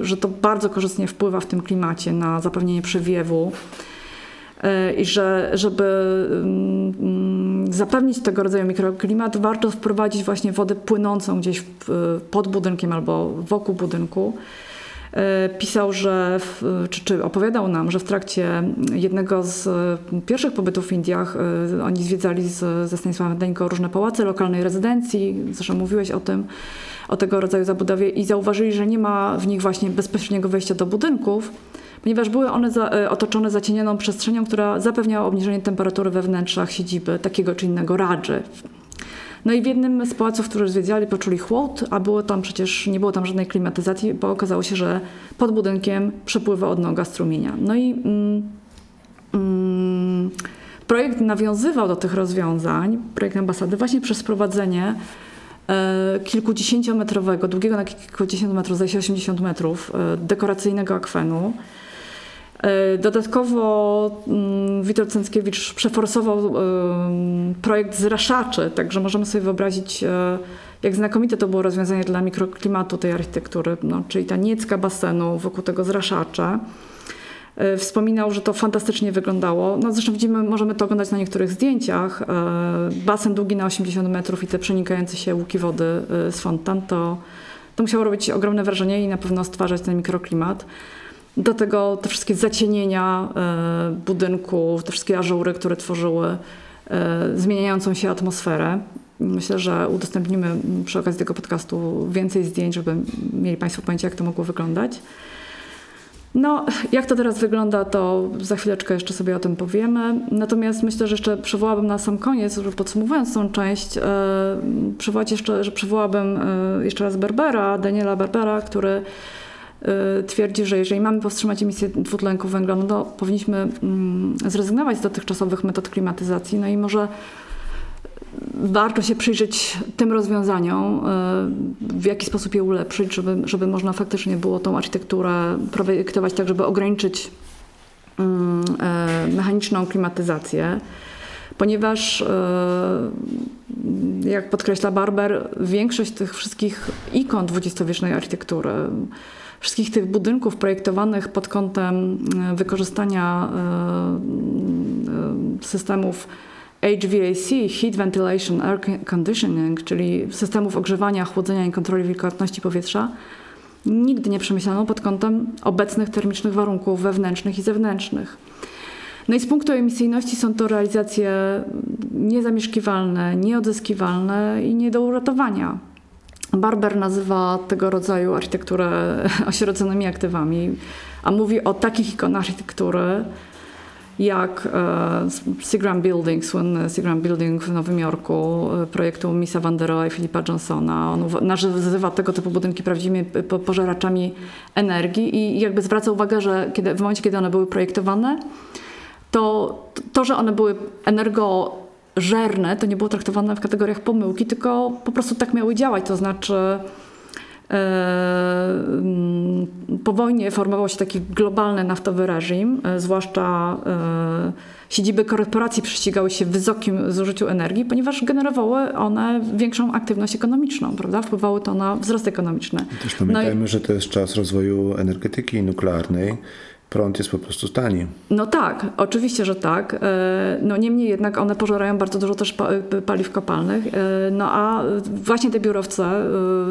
że to bardzo korzystnie wpływa w tym klimacie na zapewnienie przewiewu i że żeby mm, zapewnić tego rodzaju mikroklimat, warto wprowadzić właśnie wodę płynącą gdzieś pod budynkiem albo wokół budynku. Pisał, że, w, czy, czy, opowiadał nam, że w trakcie jednego z pierwszych pobytów w Indiach oni zwiedzali z, ze Stanisławem Deńko różne pałace lokalnej rezydencji, zresztą mówiłeś o tym, o tego rodzaju zabudowie i zauważyli, że nie ma w nich właśnie bezpośredniego wejścia do budynków, ponieważ były one za, e, otoczone zacienioną przestrzenią, która zapewniała obniżenie temperatury we wnętrzach siedziby takiego czy innego radży. No i w jednym z pałaców, który zwiedzali, poczuli chłód, a było tam przecież, nie było tam żadnej klimatyzacji, bo okazało się, że pod budynkiem przepływa odnoga strumienia. No i mm, mm, projekt nawiązywał do tych rozwiązań, projekt ambasady, właśnie przez wprowadzenie e, kilkudziesięciometrowego, długiego na kilkudziesiąt metrów, zdaje się 80 metrów, e, dekoracyjnego akwenu, E, dodatkowo mm, Witold Cęckiewicz przeforsował projekt zraszaczy, także możemy sobie wyobrazić, e, jak znakomite to było rozwiązanie dla mikroklimatu tej architektury, no, czyli ta niecka basenu, wokół tego zraszacze. E, wspominał, że to fantastycznie wyglądało. No zresztą widzimy, możemy to oglądać na niektórych zdjęciach. Basen długi na 80 metrów i te przenikające się łuki wody z fontan, to, to musiało robić ogromne wrażenie i na pewno stwarzać ten mikroklimat. Do tego te wszystkie zacienienia e, budynku, te wszystkie ażury, które tworzyły e, zmieniającą się atmosferę. Myślę, że udostępnimy przy okazji tego podcastu więcej zdjęć, żeby mieli Państwo pojęcie, jak to mogło wyglądać. No, jak to teraz wygląda, to za chwileczkę jeszcze sobie o tym powiemy. Natomiast myślę, że jeszcze przywołałabym na sam koniec, że podsumowując tą część, e, przywołać jeszcze, że przywołałabym e, jeszcze raz Berbera, Daniela Berbera, który Y, twierdzi, że jeżeli mamy powstrzymać emisję dwutlenku węgla, no to powinniśmy mm, zrezygnować z dotychczasowych metod klimatyzacji. No i może warto się przyjrzeć tym rozwiązaniom, y, w jaki sposób je ulepszyć, żeby, żeby można faktycznie było tą architekturę projektować tak, żeby ograniczyć mm, e, mechaniczną klimatyzację. Ponieważ, e, jak podkreśla Barber, większość tych wszystkich ikon dwudziestowiecznej architektury, wszystkich tych budynków projektowanych pod kątem e, wykorzystania e, e, systemów HVAC, Heat Ventilation Air Conditioning, czyli systemów ogrzewania, chłodzenia i kontroli wilgotności powietrza, nigdy nie przemyślano pod kątem obecnych termicznych warunków wewnętrznych i zewnętrznych. No i z punktu emisyjności są to realizacje niezamieszkiwalne, nieodzyskiwalne i nie do uratowania. Barber nazywa tego rodzaju architekturę osieroconymi aktywami, a mówi o takich ikonach architektury, jak e, Seagram Building, słynny Seagram Building w Nowym Jorku, e, projektu Misa Van der Rohe i Philippa Johnsona. On nazywa tego typu budynki prawdziwymi pożeraczami energii i jakby zwraca uwagę, że kiedy, w momencie, kiedy one były projektowane, to to, że one były energożerne, to nie było traktowane w kategoriach pomyłki, tylko po prostu tak miały działać, to znaczy E, po wojnie formował się taki globalny naftowy reżim, e, zwłaszcza e, siedziby korporacji prześcigały się w wysokim zużyciu energii, ponieważ generowały one większą aktywność ekonomiczną, prawda? Wpływały to na wzrost ekonomiczny. I też pamiętajmy, no i... że to jest czas rozwoju energetyki nuklearnej. Prąd jest po prostu tani. No tak, oczywiście, że tak. No niemniej jednak one pożerają bardzo dużo też paliw kopalnych. No a właśnie te biurowce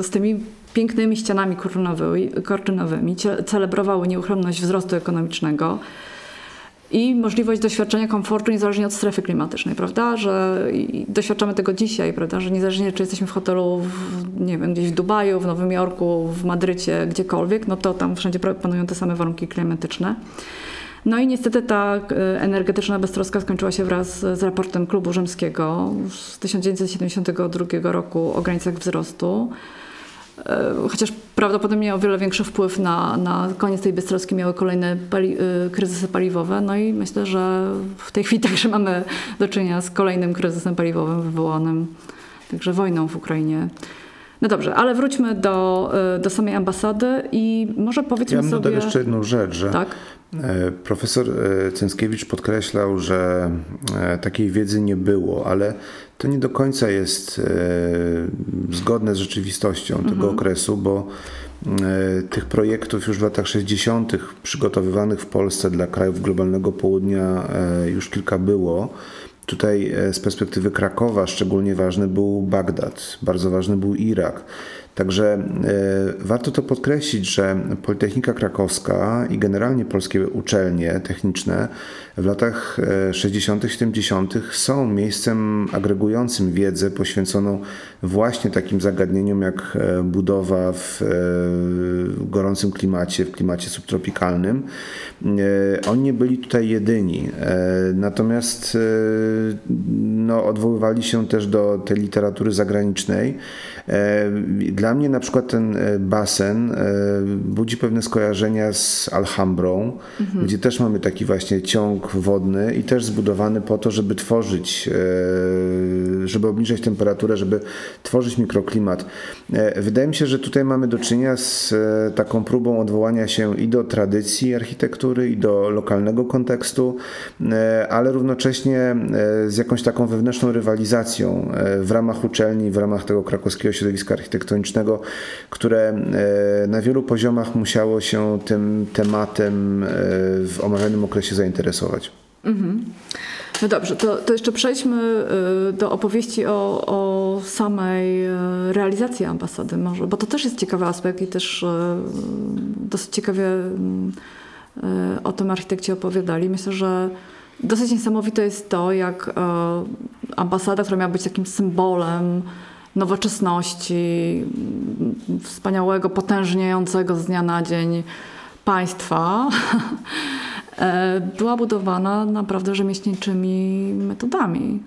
z tymi pięknymi ścianami kortynowymi, celebrowały nieuchronność wzrostu ekonomicznego i możliwość doświadczenia komfortu niezależnie od strefy klimatycznej, prawda? Że doświadczamy tego dzisiaj, prawda? Że niezależnie czy jesteśmy w hotelu, w, nie wiem, gdzieś w Dubaju, w Nowym Jorku, w Madrycie, gdziekolwiek, no to tam wszędzie panują te same warunki klimatyczne. No i niestety ta e, energetyczna beztroska skończyła się wraz z raportem Klubu Rzymskiego z 1972 roku o granicach wzrostu. E, chociaż prawdopodobnie o wiele większy wpływ na, na koniec tej beztroski miały kolejne pali e, kryzysy paliwowe. No i myślę, że w tej chwili także mamy do czynienia z kolejnym kryzysem paliwowym wywołanym także wojną w Ukrainie. No dobrze, ale wróćmy do, e, do samej ambasady i może powiedzmy ja sobie... Ja jeszcze jedną rzecz, że tak? profesor Cęskiewicz podkreślał, że takiej wiedzy nie było, ale to nie do końca jest e, zgodne z rzeczywistością tego mhm. okresu, bo e, tych projektów już w latach 60. przygotowywanych w Polsce dla krajów globalnego południa e, już kilka było. Tutaj z perspektywy Krakowa szczególnie ważny był Bagdad, bardzo ważny był Irak. Także warto to podkreślić, że Politechnika Krakowska i generalnie polskie uczelnie techniczne w latach 60., e, 70. są miejscem agregującym wiedzę poświęconą właśnie takim zagadnieniom jak e, budowa w gorącym klimacie, w klimacie subtropikalnym. Oni nie byli tutaj jedyni, natomiast no, odwoływali się też do tej literatury zagranicznej. Dla mnie na przykład ten e, basen e, budzi pewne skojarzenia z Alhambrą, mhm. gdzie też mamy taki właśnie ciąg wodny i też zbudowany po to, żeby tworzyć, e, żeby obniżać temperaturę, żeby tworzyć mikroklimat. Wydaje mi się, że tutaj mamy do czynienia z taką próbą odwołania się i do tradycji architektury, i do lokalnego kontekstu, ale równocześnie z jakąś taką wewnętrzną rywalizacją w ramach uczelni, w ramach tego krakowskiego środowiska architektonicznego które e, na wielu poziomach musiało się tym tematem e, w omawianym okresie zainteresować. Mhm. No dobrze, to, to, jeszcze przejdźmy e, do opowieści o, o, samej realizacji ambasady może, bo to też jest ciekawy aspekt i też dosyć ciekawie o tym architekci opowiadali. Myślę, że dosyć niesamowite jest to, jak ambasada, która miała być takim symbolem nowoczesności, wspaniałego, potężniejącego z dnia na dzień państwa, była budowana naprawdę rzemieślniczymi metodami.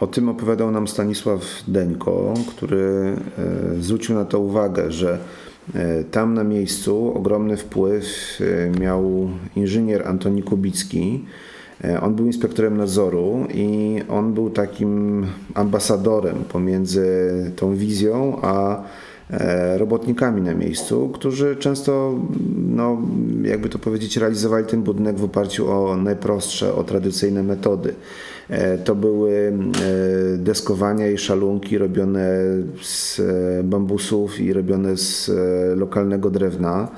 O tym opowiadał nam Stanisław Deńko, który e, zwrócił na to uwagę, że e, tam na miejscu ogromny wpływ miał inżynier Antoni Kubicki, E, on był inspektorem nadzoru i on był takim ambasadorem pomiędzy tą wizją a e, robotnikami na miejscu, którzy często, no, jakby to powiedzieć, realizowali ten budynek w oparciu o najprostsze, o tradycyjne metody. E, to były deskowania i szalunki robione z bambusów i robione z lokalnego drewna.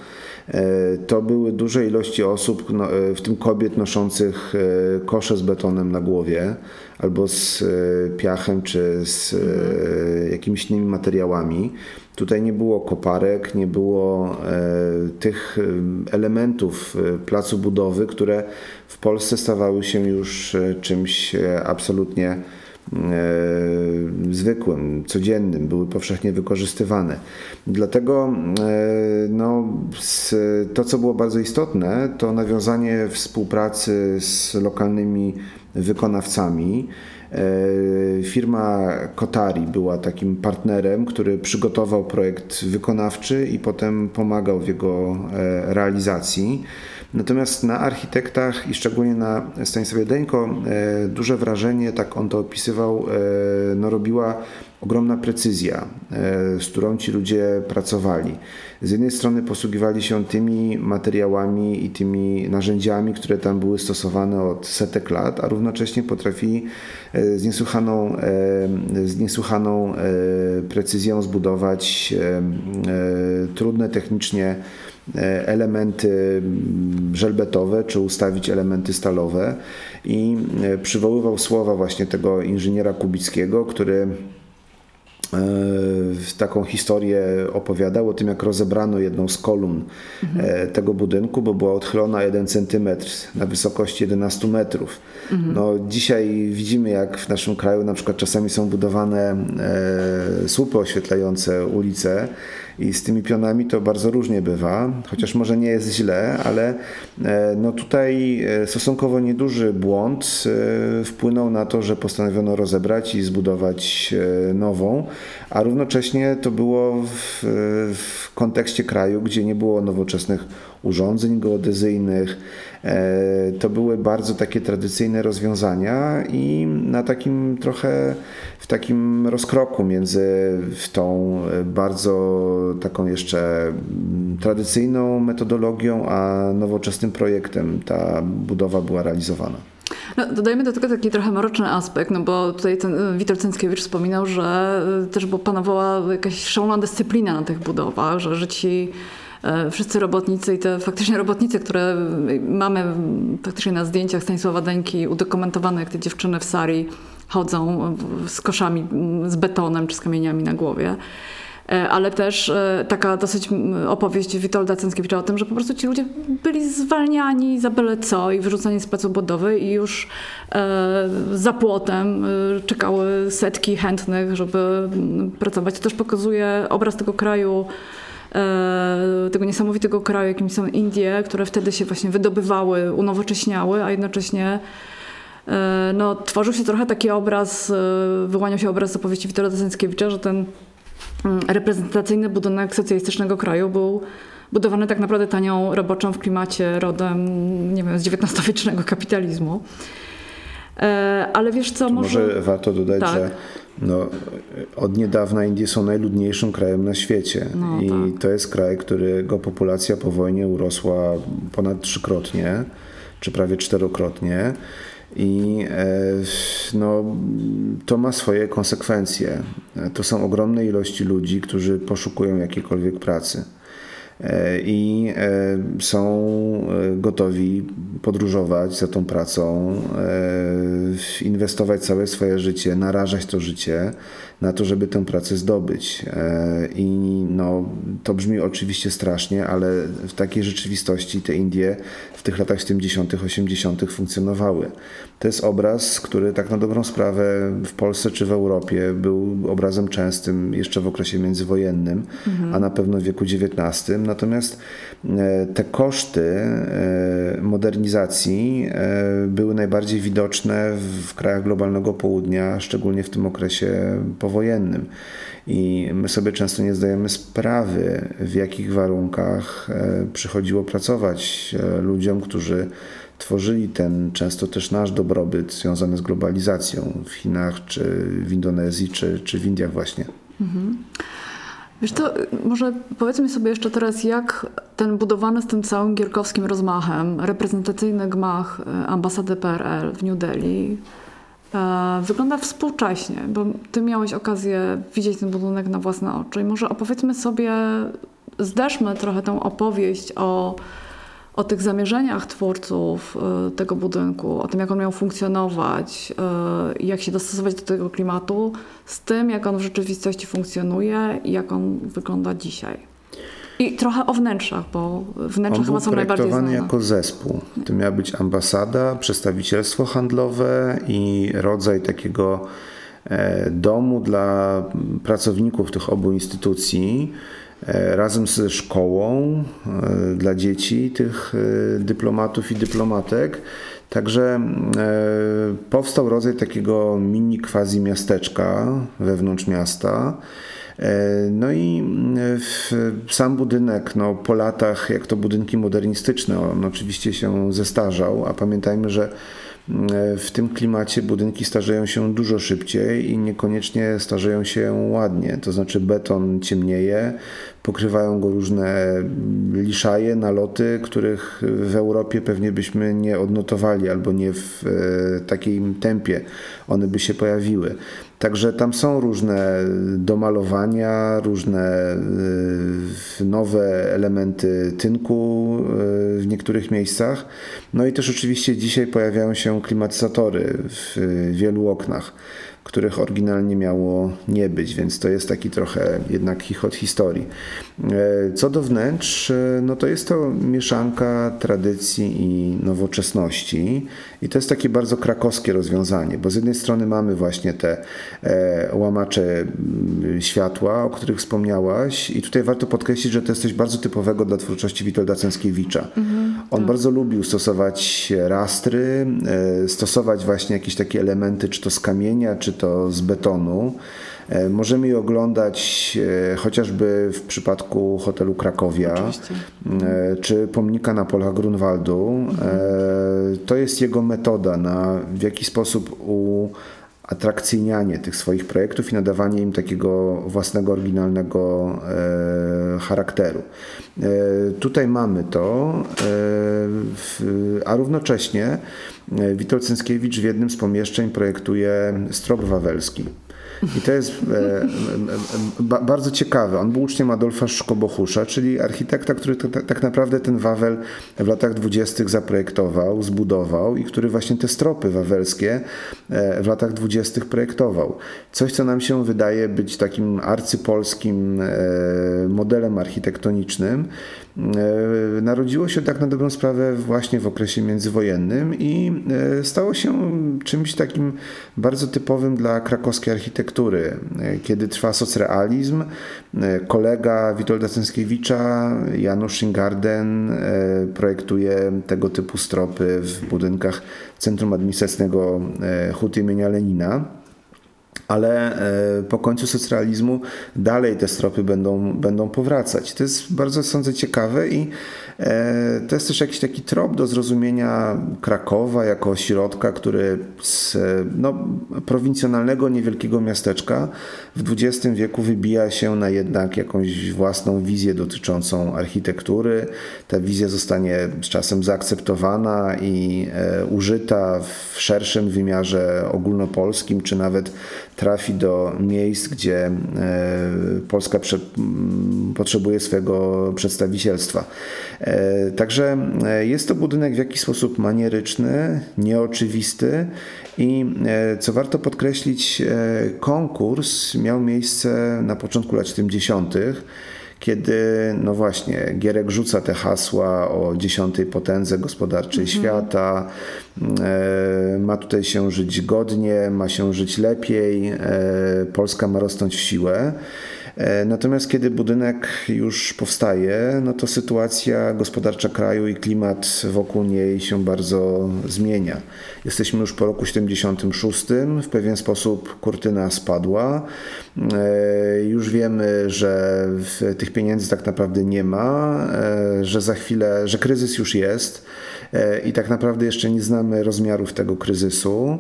E, to były duże ilości osób, no, e, w tym kobiet noszących e, kosze z betonem na głowie albo z piachem czy z jakimiś innymi materiałami. Tutaj nie było koparek, nie było tych elementów placu budowy, które w Polsce stawały się już czymś absolutnie zwykłym, codziennym, były powszechnie wykorzystywane. Dlatego no, to, co było bardzo istotne, to nawiązanie współpracy z lokalnymi wykonawcami. E, firma Kotari była takim partnerem, który przygotował projekt wykonawczy i potem pomagał w jego e, realizacji. Natomiast na architektach i szczególnie na Stanisławie Deńko e, duże wrażenie, tak on to opisywał, no robiła ogromna precyzja, z którą ci ludzie pracowali. Z jednej strony posługiwali się tymi materiałami i tymi narzędziami, które tam były stosowane od setek lat, a równocześnie potrafili e, z niesłychaną, e, z niesłychaną e, precyzją zbudować trudne technicznie elementy żelbetowe, czy ustawić elementy stalowe i przywoływał słowa właśnie tego inżyniera Kubickiego, który E, taką historię opowiadał o tym, jak rozebrano jedną z kolumn mhm. tego budynku, bo była odchylona 1 cm na wysokości 11 metrów. Mhm. No, dzisiaj widzimy, jak w naszym kraju na przykład czasami są budowane e, słupy oświetlające ulice i z tymi pionami to bardzo różnie bywa, chociaż może nie jest źle, ale e, no tutaj e, stosunkowo nieduży błąd e, wpłynął na to, że postanowiono rozebrać i zbudować nową, a równocześnie to było w, w kontekście kraju, gdzie nie było nowoczesnych urządzeń geodezyjnych. To były bardzo takie tradycyjne rozwiązania i na takim trochę w takim rozkroku między tą bardzo taką jeszcze mm, tradycyjną metodologią, a nowoczesnym projektem ta budowa była realizowana. No, dodajmy do tego taki trochę mroczny aspekt, no bo tutaj ten Witold Cęckiewicz wspominał, że też panowała jakaś szalona dyscyplina na tych budowach, że, że ci e, wszyscy robotnicy i te faktycznie robotnicy, które mamy faktycznie na zdjęciach Stanisława Dańki udokumentowane, jak te dziewczyny w sari chodzą z koszami z betonem czy z kamieniami na głowie. E, ale też e, taka dosyć opowieść Witolda Cęckiewicza o tym, że po prostu ci ludzie byli zwalniani za byle co i wyrzucani z placu budowy i już e, za płotem czekały setki chętnych, żeby pracować. To też pokazuje obraz tego kraju, tego niesamowitego kraju, jakim są Indie, które wtedy się właśnie wydobywały, unowocześniały, a jednocześnie no, tworzył się trochę taki obraz, wyłaniał się obraz z opowieści Witolda Cęckiewicza, że ten Mm, reprezentacyjny budynek socjalistycznego kraju był budowany tak naprawdę tanią roboczą w klimacie rodem, nie wiem, z XIX-wiecznego kapitalizmu. E, ale wiesz co, może... może warto dodać, tak. że no, od niedawna Indie są najludniejszym krajem na świecie. No, I tak. to jest kraj, którego populacja po wojnie urosła ponad trzykrotnie, czy prawie czterokrotnie. I e, no, to ma swoje konsekwencje. To są ogromne ilości ludzi, którzy poszukują jakiejkolwiek pracy. E, i e, są e, gotowi podróżować za tą pracą, inwestować całe swoje życie, narażać to życie na to, żeby tę pracę zdobyć. I no, to brzmi oczywiście strasznie, ale w takiej rzeczywistości te Indie w tych latach 70., 80. funkcjonowały. To jest obraz, który tak na dobrą sprawę w Polsce czy w Europie był obrazem częstym jeszcze w okresie międzywojennym, mhm. a na pewno w wieku XIX Natomiast e, te koszty e, modernizacji e, były najbardziej widoczne w krajach globalnego południa, szczególnie w tym okresie powojennym. I my sobie często nie zdajemy sprawy, w jakich warunkach przychodziło pracować ludziom, którzy tworzyli ten często też nasz dobrobyt związany z globalizacją w Chinach, czy w Indonezji, czy, czy w Indiach właśnie. Mhm. Wiesz to może powiedzmy sobie jeszcze teraz, jak ten budowany z tym całym gierkowskim rozmachem, reprezentacyjny gmach e, ambasady PRL w New Delhi e, wygląda współcześnie, bo ty miałeś okazję widzieć ten budynek na własne oczy. I może opowiedzmy sobie, zderzmy trochę tę opowieść o o tych zamierzeniach twórców e, tego budynku, o tym, jak on miał funkcjonować e, jak się dostosować do tego klimatu, z tym, jak on w rzeczywistości funkcjonuje i jak on wygląda dzisiaj. I trochę o wnętrzach, bo wnętrza on chyba są najbardziej znane. Jako zespół. To miała być ambasada, przedstawicielstwo handlowe i rodzaj takiego domu dla pracowników tych obu instytucji razem ze szkołą dla dzieci tych dyplomatów i dyplomatek. Także powstał rodzaj takiego mini quasi miasteczka wewnątrz miasta. E, no i e, sam budynek, no, po latach, jak to budynki modernistyczne, on oczywiście się zestarzał, a pamiętajmy, że e, w tym klimacie budynki starzeją się dużo szybciej i niekoniecznie starzeją się ładnie. To znaczy beton ciemnieje, pokrywają go różne liszaje, naloty, których w Europie pewnie byśmy nie odnotowali albo nie w takim tempie one by się pojawiły. Także tam są różne domalowania, różne y, nowe elementy tynku y, w niektórych miejscach. No i też oczywiście dzisiaj pojawiają się klimatyzatory w wielu oknach których oryginalnie miało nie być, więc to jest taki trochę jednak chichot historii. E, co do wnętrz, e, no to jest to mieszanka tradycji i nowoczesności i to jest takie bardzo krakowskie rozwiązanie, bo z jednej strony mamy właśnie te e, łamacze światła, o których wspomniałaś i tutaj warto podkreślić, że to jest coś bardzo typowego dla twórczości Witolda Cęckiewicza. Mhm, On tak. bardzo lubił stosować rastry, stosować właśnie jakieś takie elementy, czy to z kamienia, czy to z betonu. E, możemy je oglądać e, chociażby w przypadku hotelu Krakowia, Oczywiście. E, czy pomnika na polach Grunwaldu. Mhm. To jest jego metoda na w jaki sposób u atrakcyjnianie tych swoich projektów i nadawanie im takiego własnego, oryginalnego e, charakteru. E, tutaj mamy to, e, w, a równocześnie Witold Cęckiewicz w jednym z pomieszczeń projektuje strop wawelski. I to jest e, e, e, bardzo ciekawe. On był uczniem Adolfa Szkobochusza, czyli architekta, który tak naprawdę ten Wawel w latach dwudziestych zaprojektował, zbudował i który właśnie te stropy wawelskie w latach dwudziestych projektował. Coś, co nam się wydaje być takim arcypolskim modelem architektonicznym, E, narodziło się tak na dobrą sprawę właśnie w okresie międzywojennym i e, stało się czymś takim bardzo typowym dla krakowskiej architektury. E, kiedy trwa socrealizm, kolega Witolda Cęskiewicza, Janusz Schingarden, projektuje tego typu stropy w budynkach Centrum Administracyjnego Huty imienia Lenina ale e, po końcu socrealizmu dalej te stropy będą, będą powracać. To jest bardzo, sądzę, ciekawe i e, to jest też jakiś taki trop do zrozumienia Krakowa jako ośrodka, który z no, prowincjonalnego, niewielkiego miasteczka w XX wieku wybija się na jednak jakąś własną wizję dotyczącą architektury. Ta wizja zostanie z czasem zaakceptowana i e, użyta w szerszym wymiarze ogólnopolskim, czy nawet trafi do miejsc, gdzie e, Polska potrzebuje swojego przedstawicielstwa. E, także e, jest to budynek w jakiś sposób manieryczny, nieoczywisty i co warto podkreślić, konkurs miał miejsce na początku lat 70 kiedy, no właśnie, Gierek rzuca te hasła o dziesiątej potędze gospodarczej mhm. świata, e, ma tutaj się żyć godnie, ma się żyć lepiej, e, Polska ma rosnąć w siłę. E, natomiast kiedy budynek już powstaje, no to sytuacja gospodarcza kraju i klimat wokół niej się bardzo zmienia. Jesteśmy już po roku 76, w pewien sposób kurtyna spadła. E, już wiemy, że tych pieniędzy tak naprawdę nie ma, e, że za chwilę, że kryzys już jest i tak naprawdę jeszcze nie znamy rozmiarów tego kryzysu.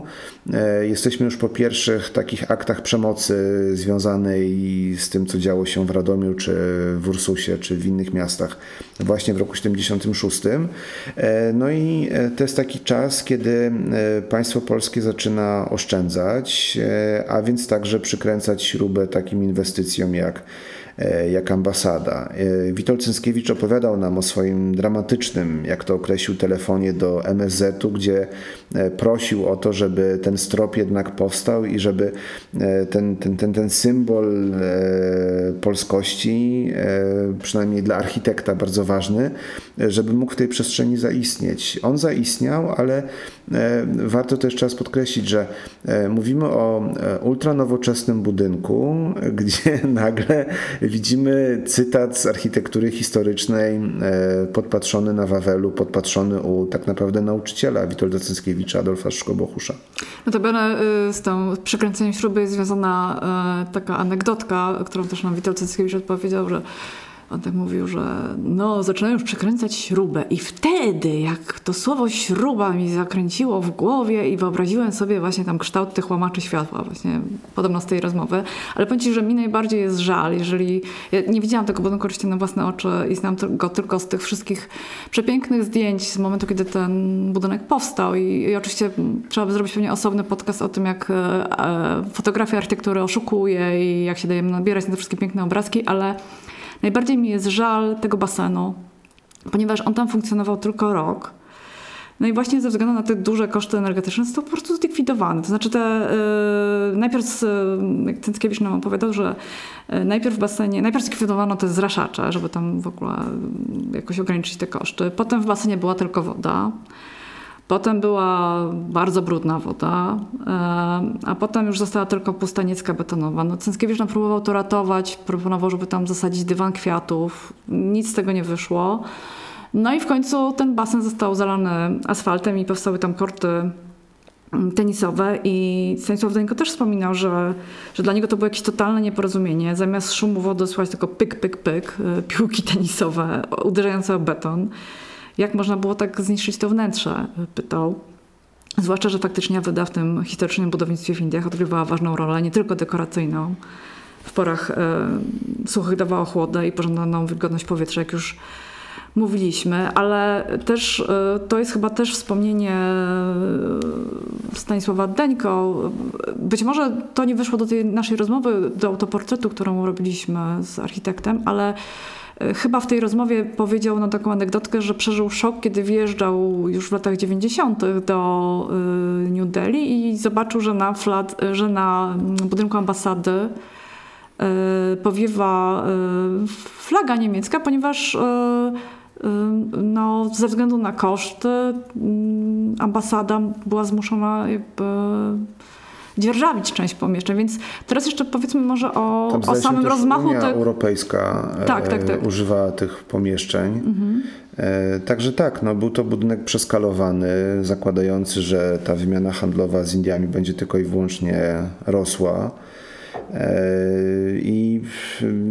Jesteśmy już po pierwszych takich aktach przemocy związanej z tym, co działo się w Radomiu, czy w Ursusie, czy w innych miastach właśnie w roku 76. E, no i e, to jest taki czas, kiedy e, państwo polskie zaczyna oszczędzać, a więc także przykręcać śrubę takim inwestycjom jak jak ambasada. Witold Cęckiewicz opowiadał nam o swoim dramatycznym, jak to określił, telefonie do MSZ-u, gdzie prosił o to, żeby ten strop jednak powstał i żeby ten, ten, ten, ten symbol polskości, przynajmniej dla architekta bardzo ważny, żeby mógł w tej przestrzeni zaistnieć. On zaistniał, ale warto też czas podkreślić, że mówimy o ultranowoczesnym budynku, gdzie nagle widzimy cytat z architektury historycznej podpatrzony na Wawelu, podpatrzony u tak naprawdę nauczyciela Witolda Cęckiewicza, Adolfa Szkobochusza. Notabene y, z tą przekręceniem śruby jest związana y, taka anegdotka, którą też nam Witold Cęckiewicz odpowiedział, że on tak mówił, że no, zaczynają już przekręcać śrubę. I wtedy, jak to słowo śruba mi zakręciło w głowie i wyobraziłem sobie właśnie tam kształt tych łamaczy światła, właśnie podobno z tej rozmowy, ale powiem Ci, że mi najbardziej jest żal, jeżeli, ja nie widziałam tego budynku oczywiście na własne oczy i znam go tylko z tych wszystkich przepięknych zdjęć z momentu, kiedy ten budynek powstał. I, i oczywiście trzeba by zrobić pewnie osobny podcast o tym, jak e, e fotografia architektury oszukuje i jak się dajemy nabierać na te wszystkie piękne obrazki, ale Najbardziej mi jest żal tego basenu, ponieważ on tam funkcjonował tylko rok. No i właśnie ze względu na te duże koszty energetyczne został po prostu zlikwidowany. To znaczy te, yy, najpierw, yy, jak Cęckiewicz nam opowiadał, że yy, najpierw w basenie, najpierw zlikwidowano te zraszacze, żeby tam w ogóle jakoś ograniczyć te koszty. Potem w basenie była tylko woda. Potem była bardzo brudna woda, e, a potem już została tylko pusta niecka betonowa. No, Cęckiewicz nam próbował to ratować, proponował, żeby tam zasadzić dywan kwiatów. Nic z tego nie wyszło. No i w końcu ten basen został zalany asfaltem i powstały tam korty mm, tenisowe i Stanisław Dańko też wspominał, że, że dla niego to było jakieś totalne nieporozumienie. Zamiast szumu wody słychać tylko pyk, pyk, pyk, e, piłki tenisowe uderzające o beton jak można było tak zniszczyć to wnętrze, pytał. Zwłaszcza, że faktycznie woda w tym historycznym budownictwie w Indiach odgrywała ważną rolę, nie tylko dekoracyjną. W porach e, suchych dawała chłodę i pożądaną wilgotność powietrza, jak już mówiliśmy, ale też e, to jest chyba też wspomnienie e, Stanisława Deńko. Być może to nie wyszło do tej naszej rozmowy, do autoportretu, którą robiliśmy z architektem, ale Chyba w tej rozmowie powiedział na taką anegdotkę, że przeżył szok, kiedy wjeżdżał już w latach 90. do y, New Delhi i zobaczył, że na, flat, że na budynku ambasady powiewa flaga niemiecka, ponieważ no, ze względu na koszty ambasada była zmuszona jakby dzierżawić część pomieszczeń. Więc teraz jeszcze powiedzmy może o, Tam, o samym rozmachu. Unia. Europejska tak, tak, tak. używała tych pomieszczeń. Mhm. E, także tak, no, był to budynek przeskalowany, zakładający, że ta wymiana handlowa z Indiami będzie tylko i wyłącznie rosła. E, I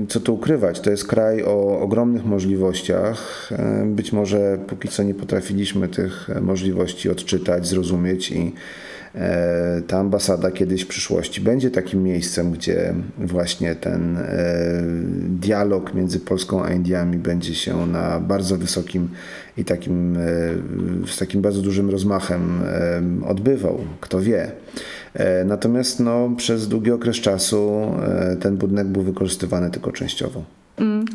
co tu ukrywać, to jest kraj o ogromnych możliwościach. E, być może póki co nie potrafiliśmy tych możliwości odczytać, zrozumieć i E, ta ambasada kiedyś w przyszłości będzie takim miejscem, gdzie właśnie ten e, dialog między Polską a Indiami będzie się na bardzo wysokim i takim, e, z takim bardzo dużym rozmachem odbywał, kto wie. Natomiast no, przez długi okres czasu ten budynek był wykorzystywany tylko częściowo. Mm.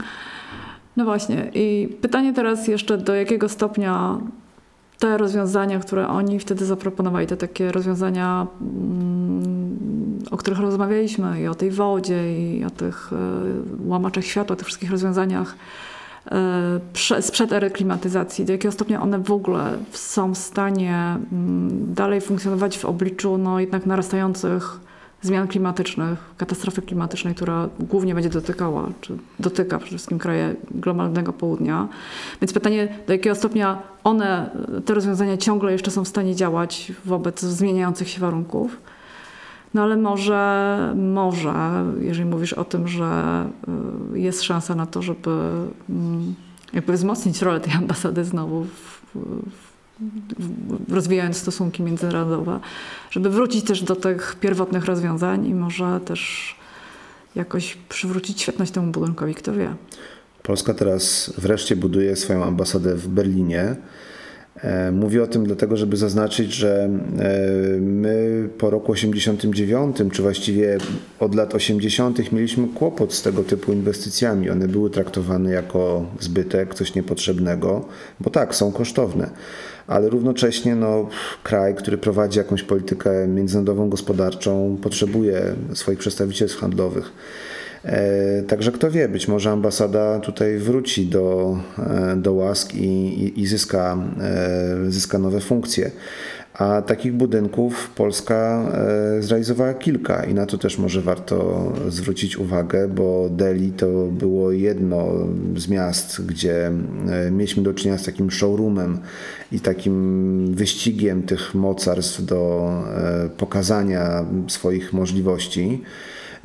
No właśnie. I pytanie teraz jeszcze, do jakiego stopnia te rozwiązania, które oni wtedy zaproponowali, te takie rozwiązania, mm, o których rozmawialiśmy, i o tej wodzie, i o tych e, łamaczach światła, tych wszystkich rozwiązaniach e, sprzed ery klimatyzacji, do jakiego stopnia one w ogóle są w stanie mm, dalej funkcjonować w obliczu no, jednak narastających zmian klimatycznych, katastrofy klimatycznej, która głównie będzie dotykała, czy dotyka przede wszystkim kraje globalnego południa. Więc pytanie, do jakiego stopnia one, te rozwiązania ciągle jeszcze są w stanie działać wobec zmieniających się warunków. No ale może, może, jeżeli mówisz o tym, że y, jest szansa na to, żeby mm, jakby wzmocnić rolę tej ambasady znowu w, w rozwijając stosunki międzynarodowe, żeby wrócić też do tych pierwotnych rozwiązań i może też jakoś przywrócić świetność temu budynkowi, kto wie. Polska teraz wreszcie buduje swoją ambasadę w Berlinie. E, mówię o tym dlatego, żeby zaznaczyć, że e, my po roku 89, czy właściwie od lat 80., mieliśmy kłopot z tego typu inwestycjami. One były traktowane jako zbytek, coś niepotrzebnego, bo tak, są kosztowne, ale równocześnie no, kraj, który prowadzi jakąś politykę międzynarodową, gospodarczą, potrzebuje swoich przedstawicielstw handlowych. E, także kto wie, być może ambasada tutaj wróci do, e, do łask i, i, i zyska, e, zyska nowe funkcje. A takich budynków Polska zrealizowała kilka i na to też może warto zwrócić uwagę, bo Delhi to było jedno z miast, gdzie mieliśmy do czynienia z takim showroomem i takim wyścigiem tych mocarstw do pokazania swoich możliwości.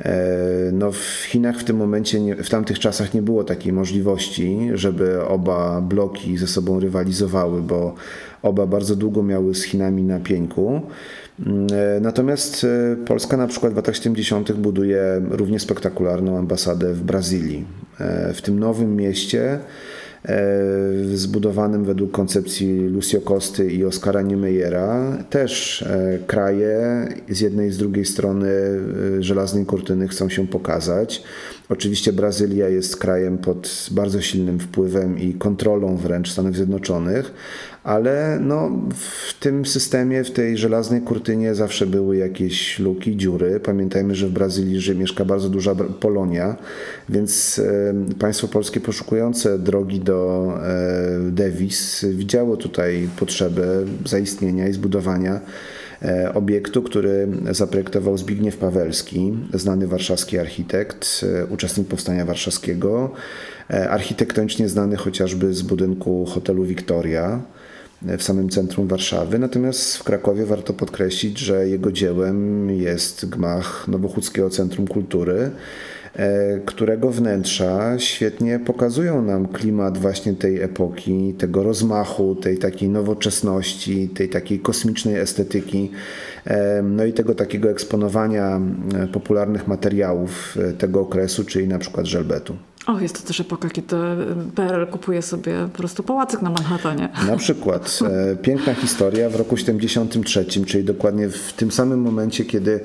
E, no w Chinach w tym momencie, w tamtych czasach nie było takiej możliwości, żeby oba bloki ze sobą rywalizowały, bo oba bardzo długo miały z Chinami na. Mm, e, natomiast e, Polska na przykład w latach 70. buduje równie spektakularną ambasadę w Brazylii. W tym nowym mieście zbudowanym według koncepcji Lucio Costy i Oscara Niemeyera. Też e, kraje z jednej i z drugiej strony e, żelaznej kurtyny chcą się pokazać. Oczywiście Brazylia jest krajem pod bardzo silnym wpływem i kontrolą wręcz Stanów Zjednoczonych, ale no, w tym systemie, w tej żelaznej kurtynie zawsze były jakieś luki, dziury. Pamiętajmy, że w Brazylii że mieszka bardzo duża Polonia, więc państwo polskie poszukujące drogi do e, Devis widziało tutaj potrzebę zaistnienia i zbudowania E, obiektu, który zaprojektował Zbigniew Pawelski, znany warszawski architekt, e, uczestnik Powstania Warszawskiego, e, architektonicznie znany chociażby z budynku hotelu Victoria w samym centrum Warszawy. Natomiast w Krakowie warto podkreślić, że jego dziełem jest gmach Nowochódzkiego Centrum Kultury, E, którego wnętrza świetnie pokazują nam klimat właśnie tej epoki, tego rozmachu, tej takiej nowoczesności, tej takiej kosmicznej estetyki, e, no i tego takiego eksponowania e, popularnych materiałów tego okresu, czyli na przykład żelbetu. O, jest to też epoka, kiedy PRL kupuje sobie po prostu pałacyk na Manhattanie. Na przykład. Piękna historia w roku 73, czyli dokładnie w tym samym momencie, kiedy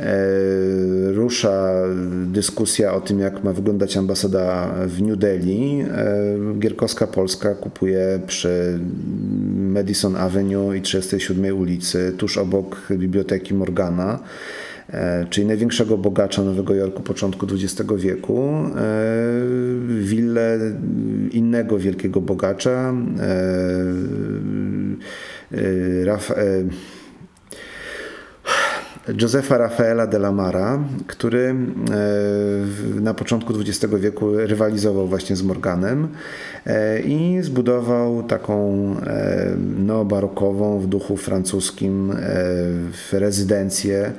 E, rusza dyskusja o tym, jak ma wyglądać ambasada w New Delhi. E, Gierkowska Polska kupuje przy Madison Avenue i 37 ulicy, tuż obok Biblioteki Morgana e, czyli największego bogacza Nowego Jorku początku XX wieku, willę innego wielkiego bogacza, Rafa, Josefa Rafaela de la Mara, który e, na początku XX wieku rywalizował właśnie z Morganem e, i zbudował taką e, neobarokową w duchu francuskim rezydencję.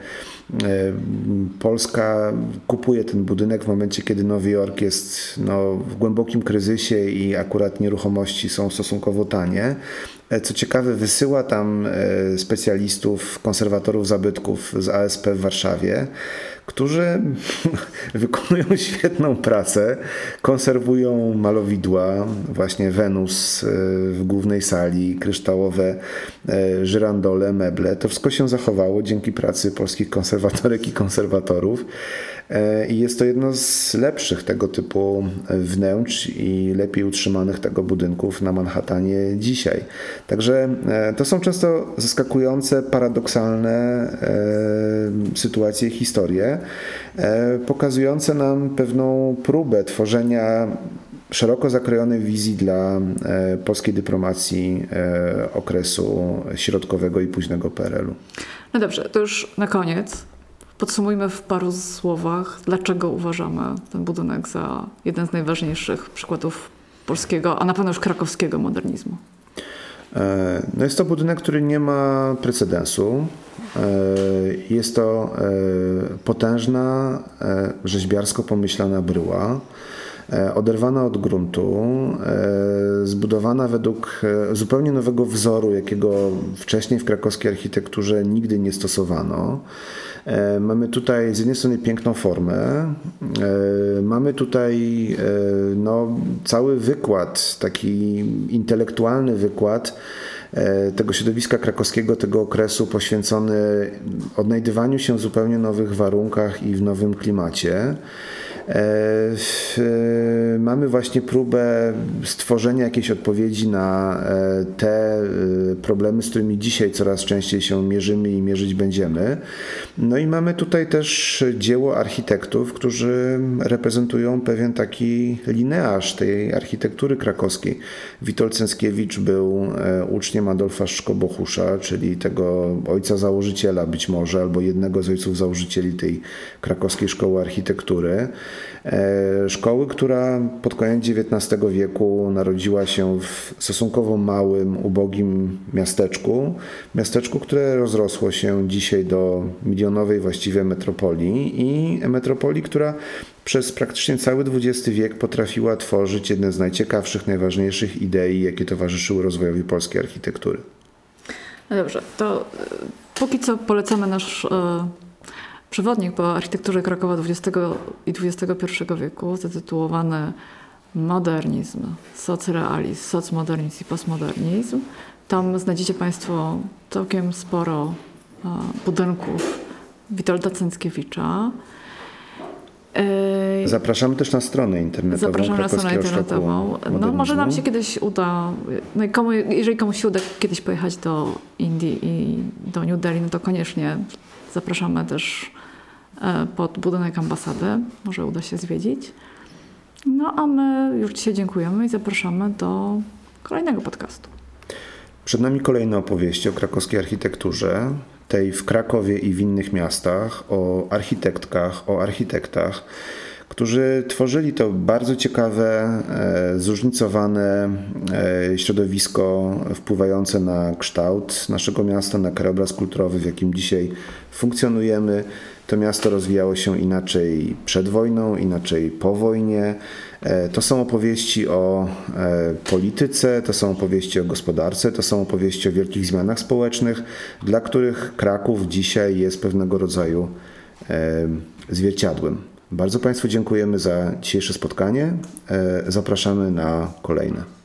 Polska kupuje ten budynek w momencie, kiedy Nowy Jork jest no, w głębokim kryzysie i akurat nieruchomości są stosunkowo tanie. E, co ciekawe, wysyła tam e, specjalistów, konserwatorów zabytków z ASP w Warszawie, którzy wykonują świetną pracę, konserwują malowidła, właśnie Wenus e, w głównej sali, kryształowe żyrandole, meble. To wszystko się zachowało dzięki pracy polskich konserwatorek i konserwatorów. E, I jest to jedno z lepszych tego typu wnętrz i lepiej utrzymanych tego budynków na Manhattanie dzisiaj. Także e, to są często zaskakujące, paradoksalne e, sytuacje, historie, pokazujące nam pewną próbę tworzenia szeroko zakrojonej wizji dla polskiej dyplomacji okresu środkowego i późnego PRL-u. No dobrze, to już na koniec. Podsumujmy w paru słowach, dlaczego uważamy ten budynek za jeden z najważniejszych przykładów polskiego, a na pewno już krakowskiego modernizmu. E, no jest to budynek, który nie ma precedensu. E, jest to e, potężna, rzeźbiarsko pomyślana bryła, oderwana od gruntu, zbudowana według zupełnie nowego wzoru, jakiego wcześniej w krakowskiej architekturze nigdy nie stosowano. E, mamy tutaj z jednej strony piękną formę, e, mamy tutaj e, no, cały wykład, taki intelektualny wykład tego środowiska krakowskiego, tego okresu poświęcony odnajdywaniu się w zupełnie nowych warunkach i w nowym klimacie. E, mamy właśnie próbę stworzenia jakiejś odpowiedzi na e, te e, problemy, z którymi dzisiaj coraz częściej się mierzymy i mierzyć będziemy. No i mamy tutaj też dzieło architektów, którzy reprezentują pewien taki linearz tej architektury krakowskiej. Witold Cęckiewicz był uczniem Adolfa Szkobochusza, czyli tego ojca założyciela być może, albo jednego z ojców założycieli tej krakowskiej szkoły architektury. E, szkoły, która pod koniec XIX wieku narodziła się w stosunkowo małym, ubogim miasteczku. Miasteczku, które rozrosło się dzisiaj do milionowej właściwie metropolii i metropolii, która przez praktycznie cały XX wiek potrafiła tworzyć jedne z najciekawszych, najważniejszych idei, jakie towarzyszyły rozwojowi polskiej architektury. No dobrze, to e, póki co polecamy nasz e, przewodnik po architekturze Krakowa XX i XXI wieku, zatytułowany Modernizm, socrealizm, socmodernizm i postmodernizm. Tam znajdziecie Państwo całkiem sporo budynków Witolda Cęckiewicza. E, Zapraszamy też na stronę internetową. Zapraszamy na stronę internetową. No, może nam się kiedyś uda, no komu, jeżeli komuś się uda kiedyś pojechać do Indii i do New Delhi, no to koniecznie zapraszamy też E, pod budynek ambasady. Może uda się zwiedzić. No a my już dzisiaj dziękujemy i zapraszamy do kolejnego podcastu. Przed nami kolejne opowieści o krakowskiej architekturze, tej w Krakowie i w innych miastach, o architektkach, o architektach, którzy tworzyli to bardzo ciekawe, e, zróżnicowane e, środowisko wpływające na kształt naszego miasta, na krajobraz kulturowy, w jakim dzisiaj funkcjonujemy. To miasto rozwijało się inaczej przed wojną, inaczej po wojnie. E, to są opowieści o e, polityce, to są opowieści o gospodarce, to są opowieści o wielkich zmianach społecznych, dla których Kraków dzisiaj jest pewnego rodzaju e, zwierciadłem. Bardzo Państwu dziękujemy za dzisiejsze spotkanie. Zapraszamy na kolejne.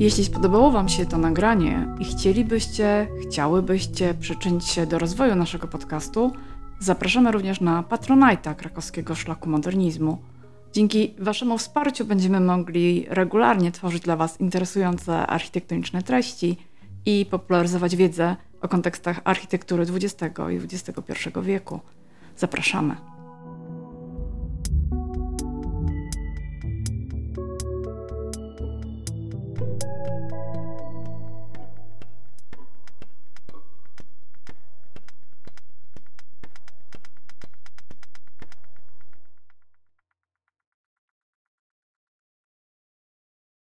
Jeśli spodobało Wam się to nagranie i chcielibyście, chciałybyście przyczynić się do rozwoju naszego podcastu, zapraszamy również na Patronite'a Krakowskiego Szlaku Modernizmu. Dzięki Waszemu wsparciu będziemy mogli regularnie tworzyć dla Was interesujące architektoniczne treści i popularyzować wiedzę o kontekstach architektury XX i XXI wieku. Zapraszamy.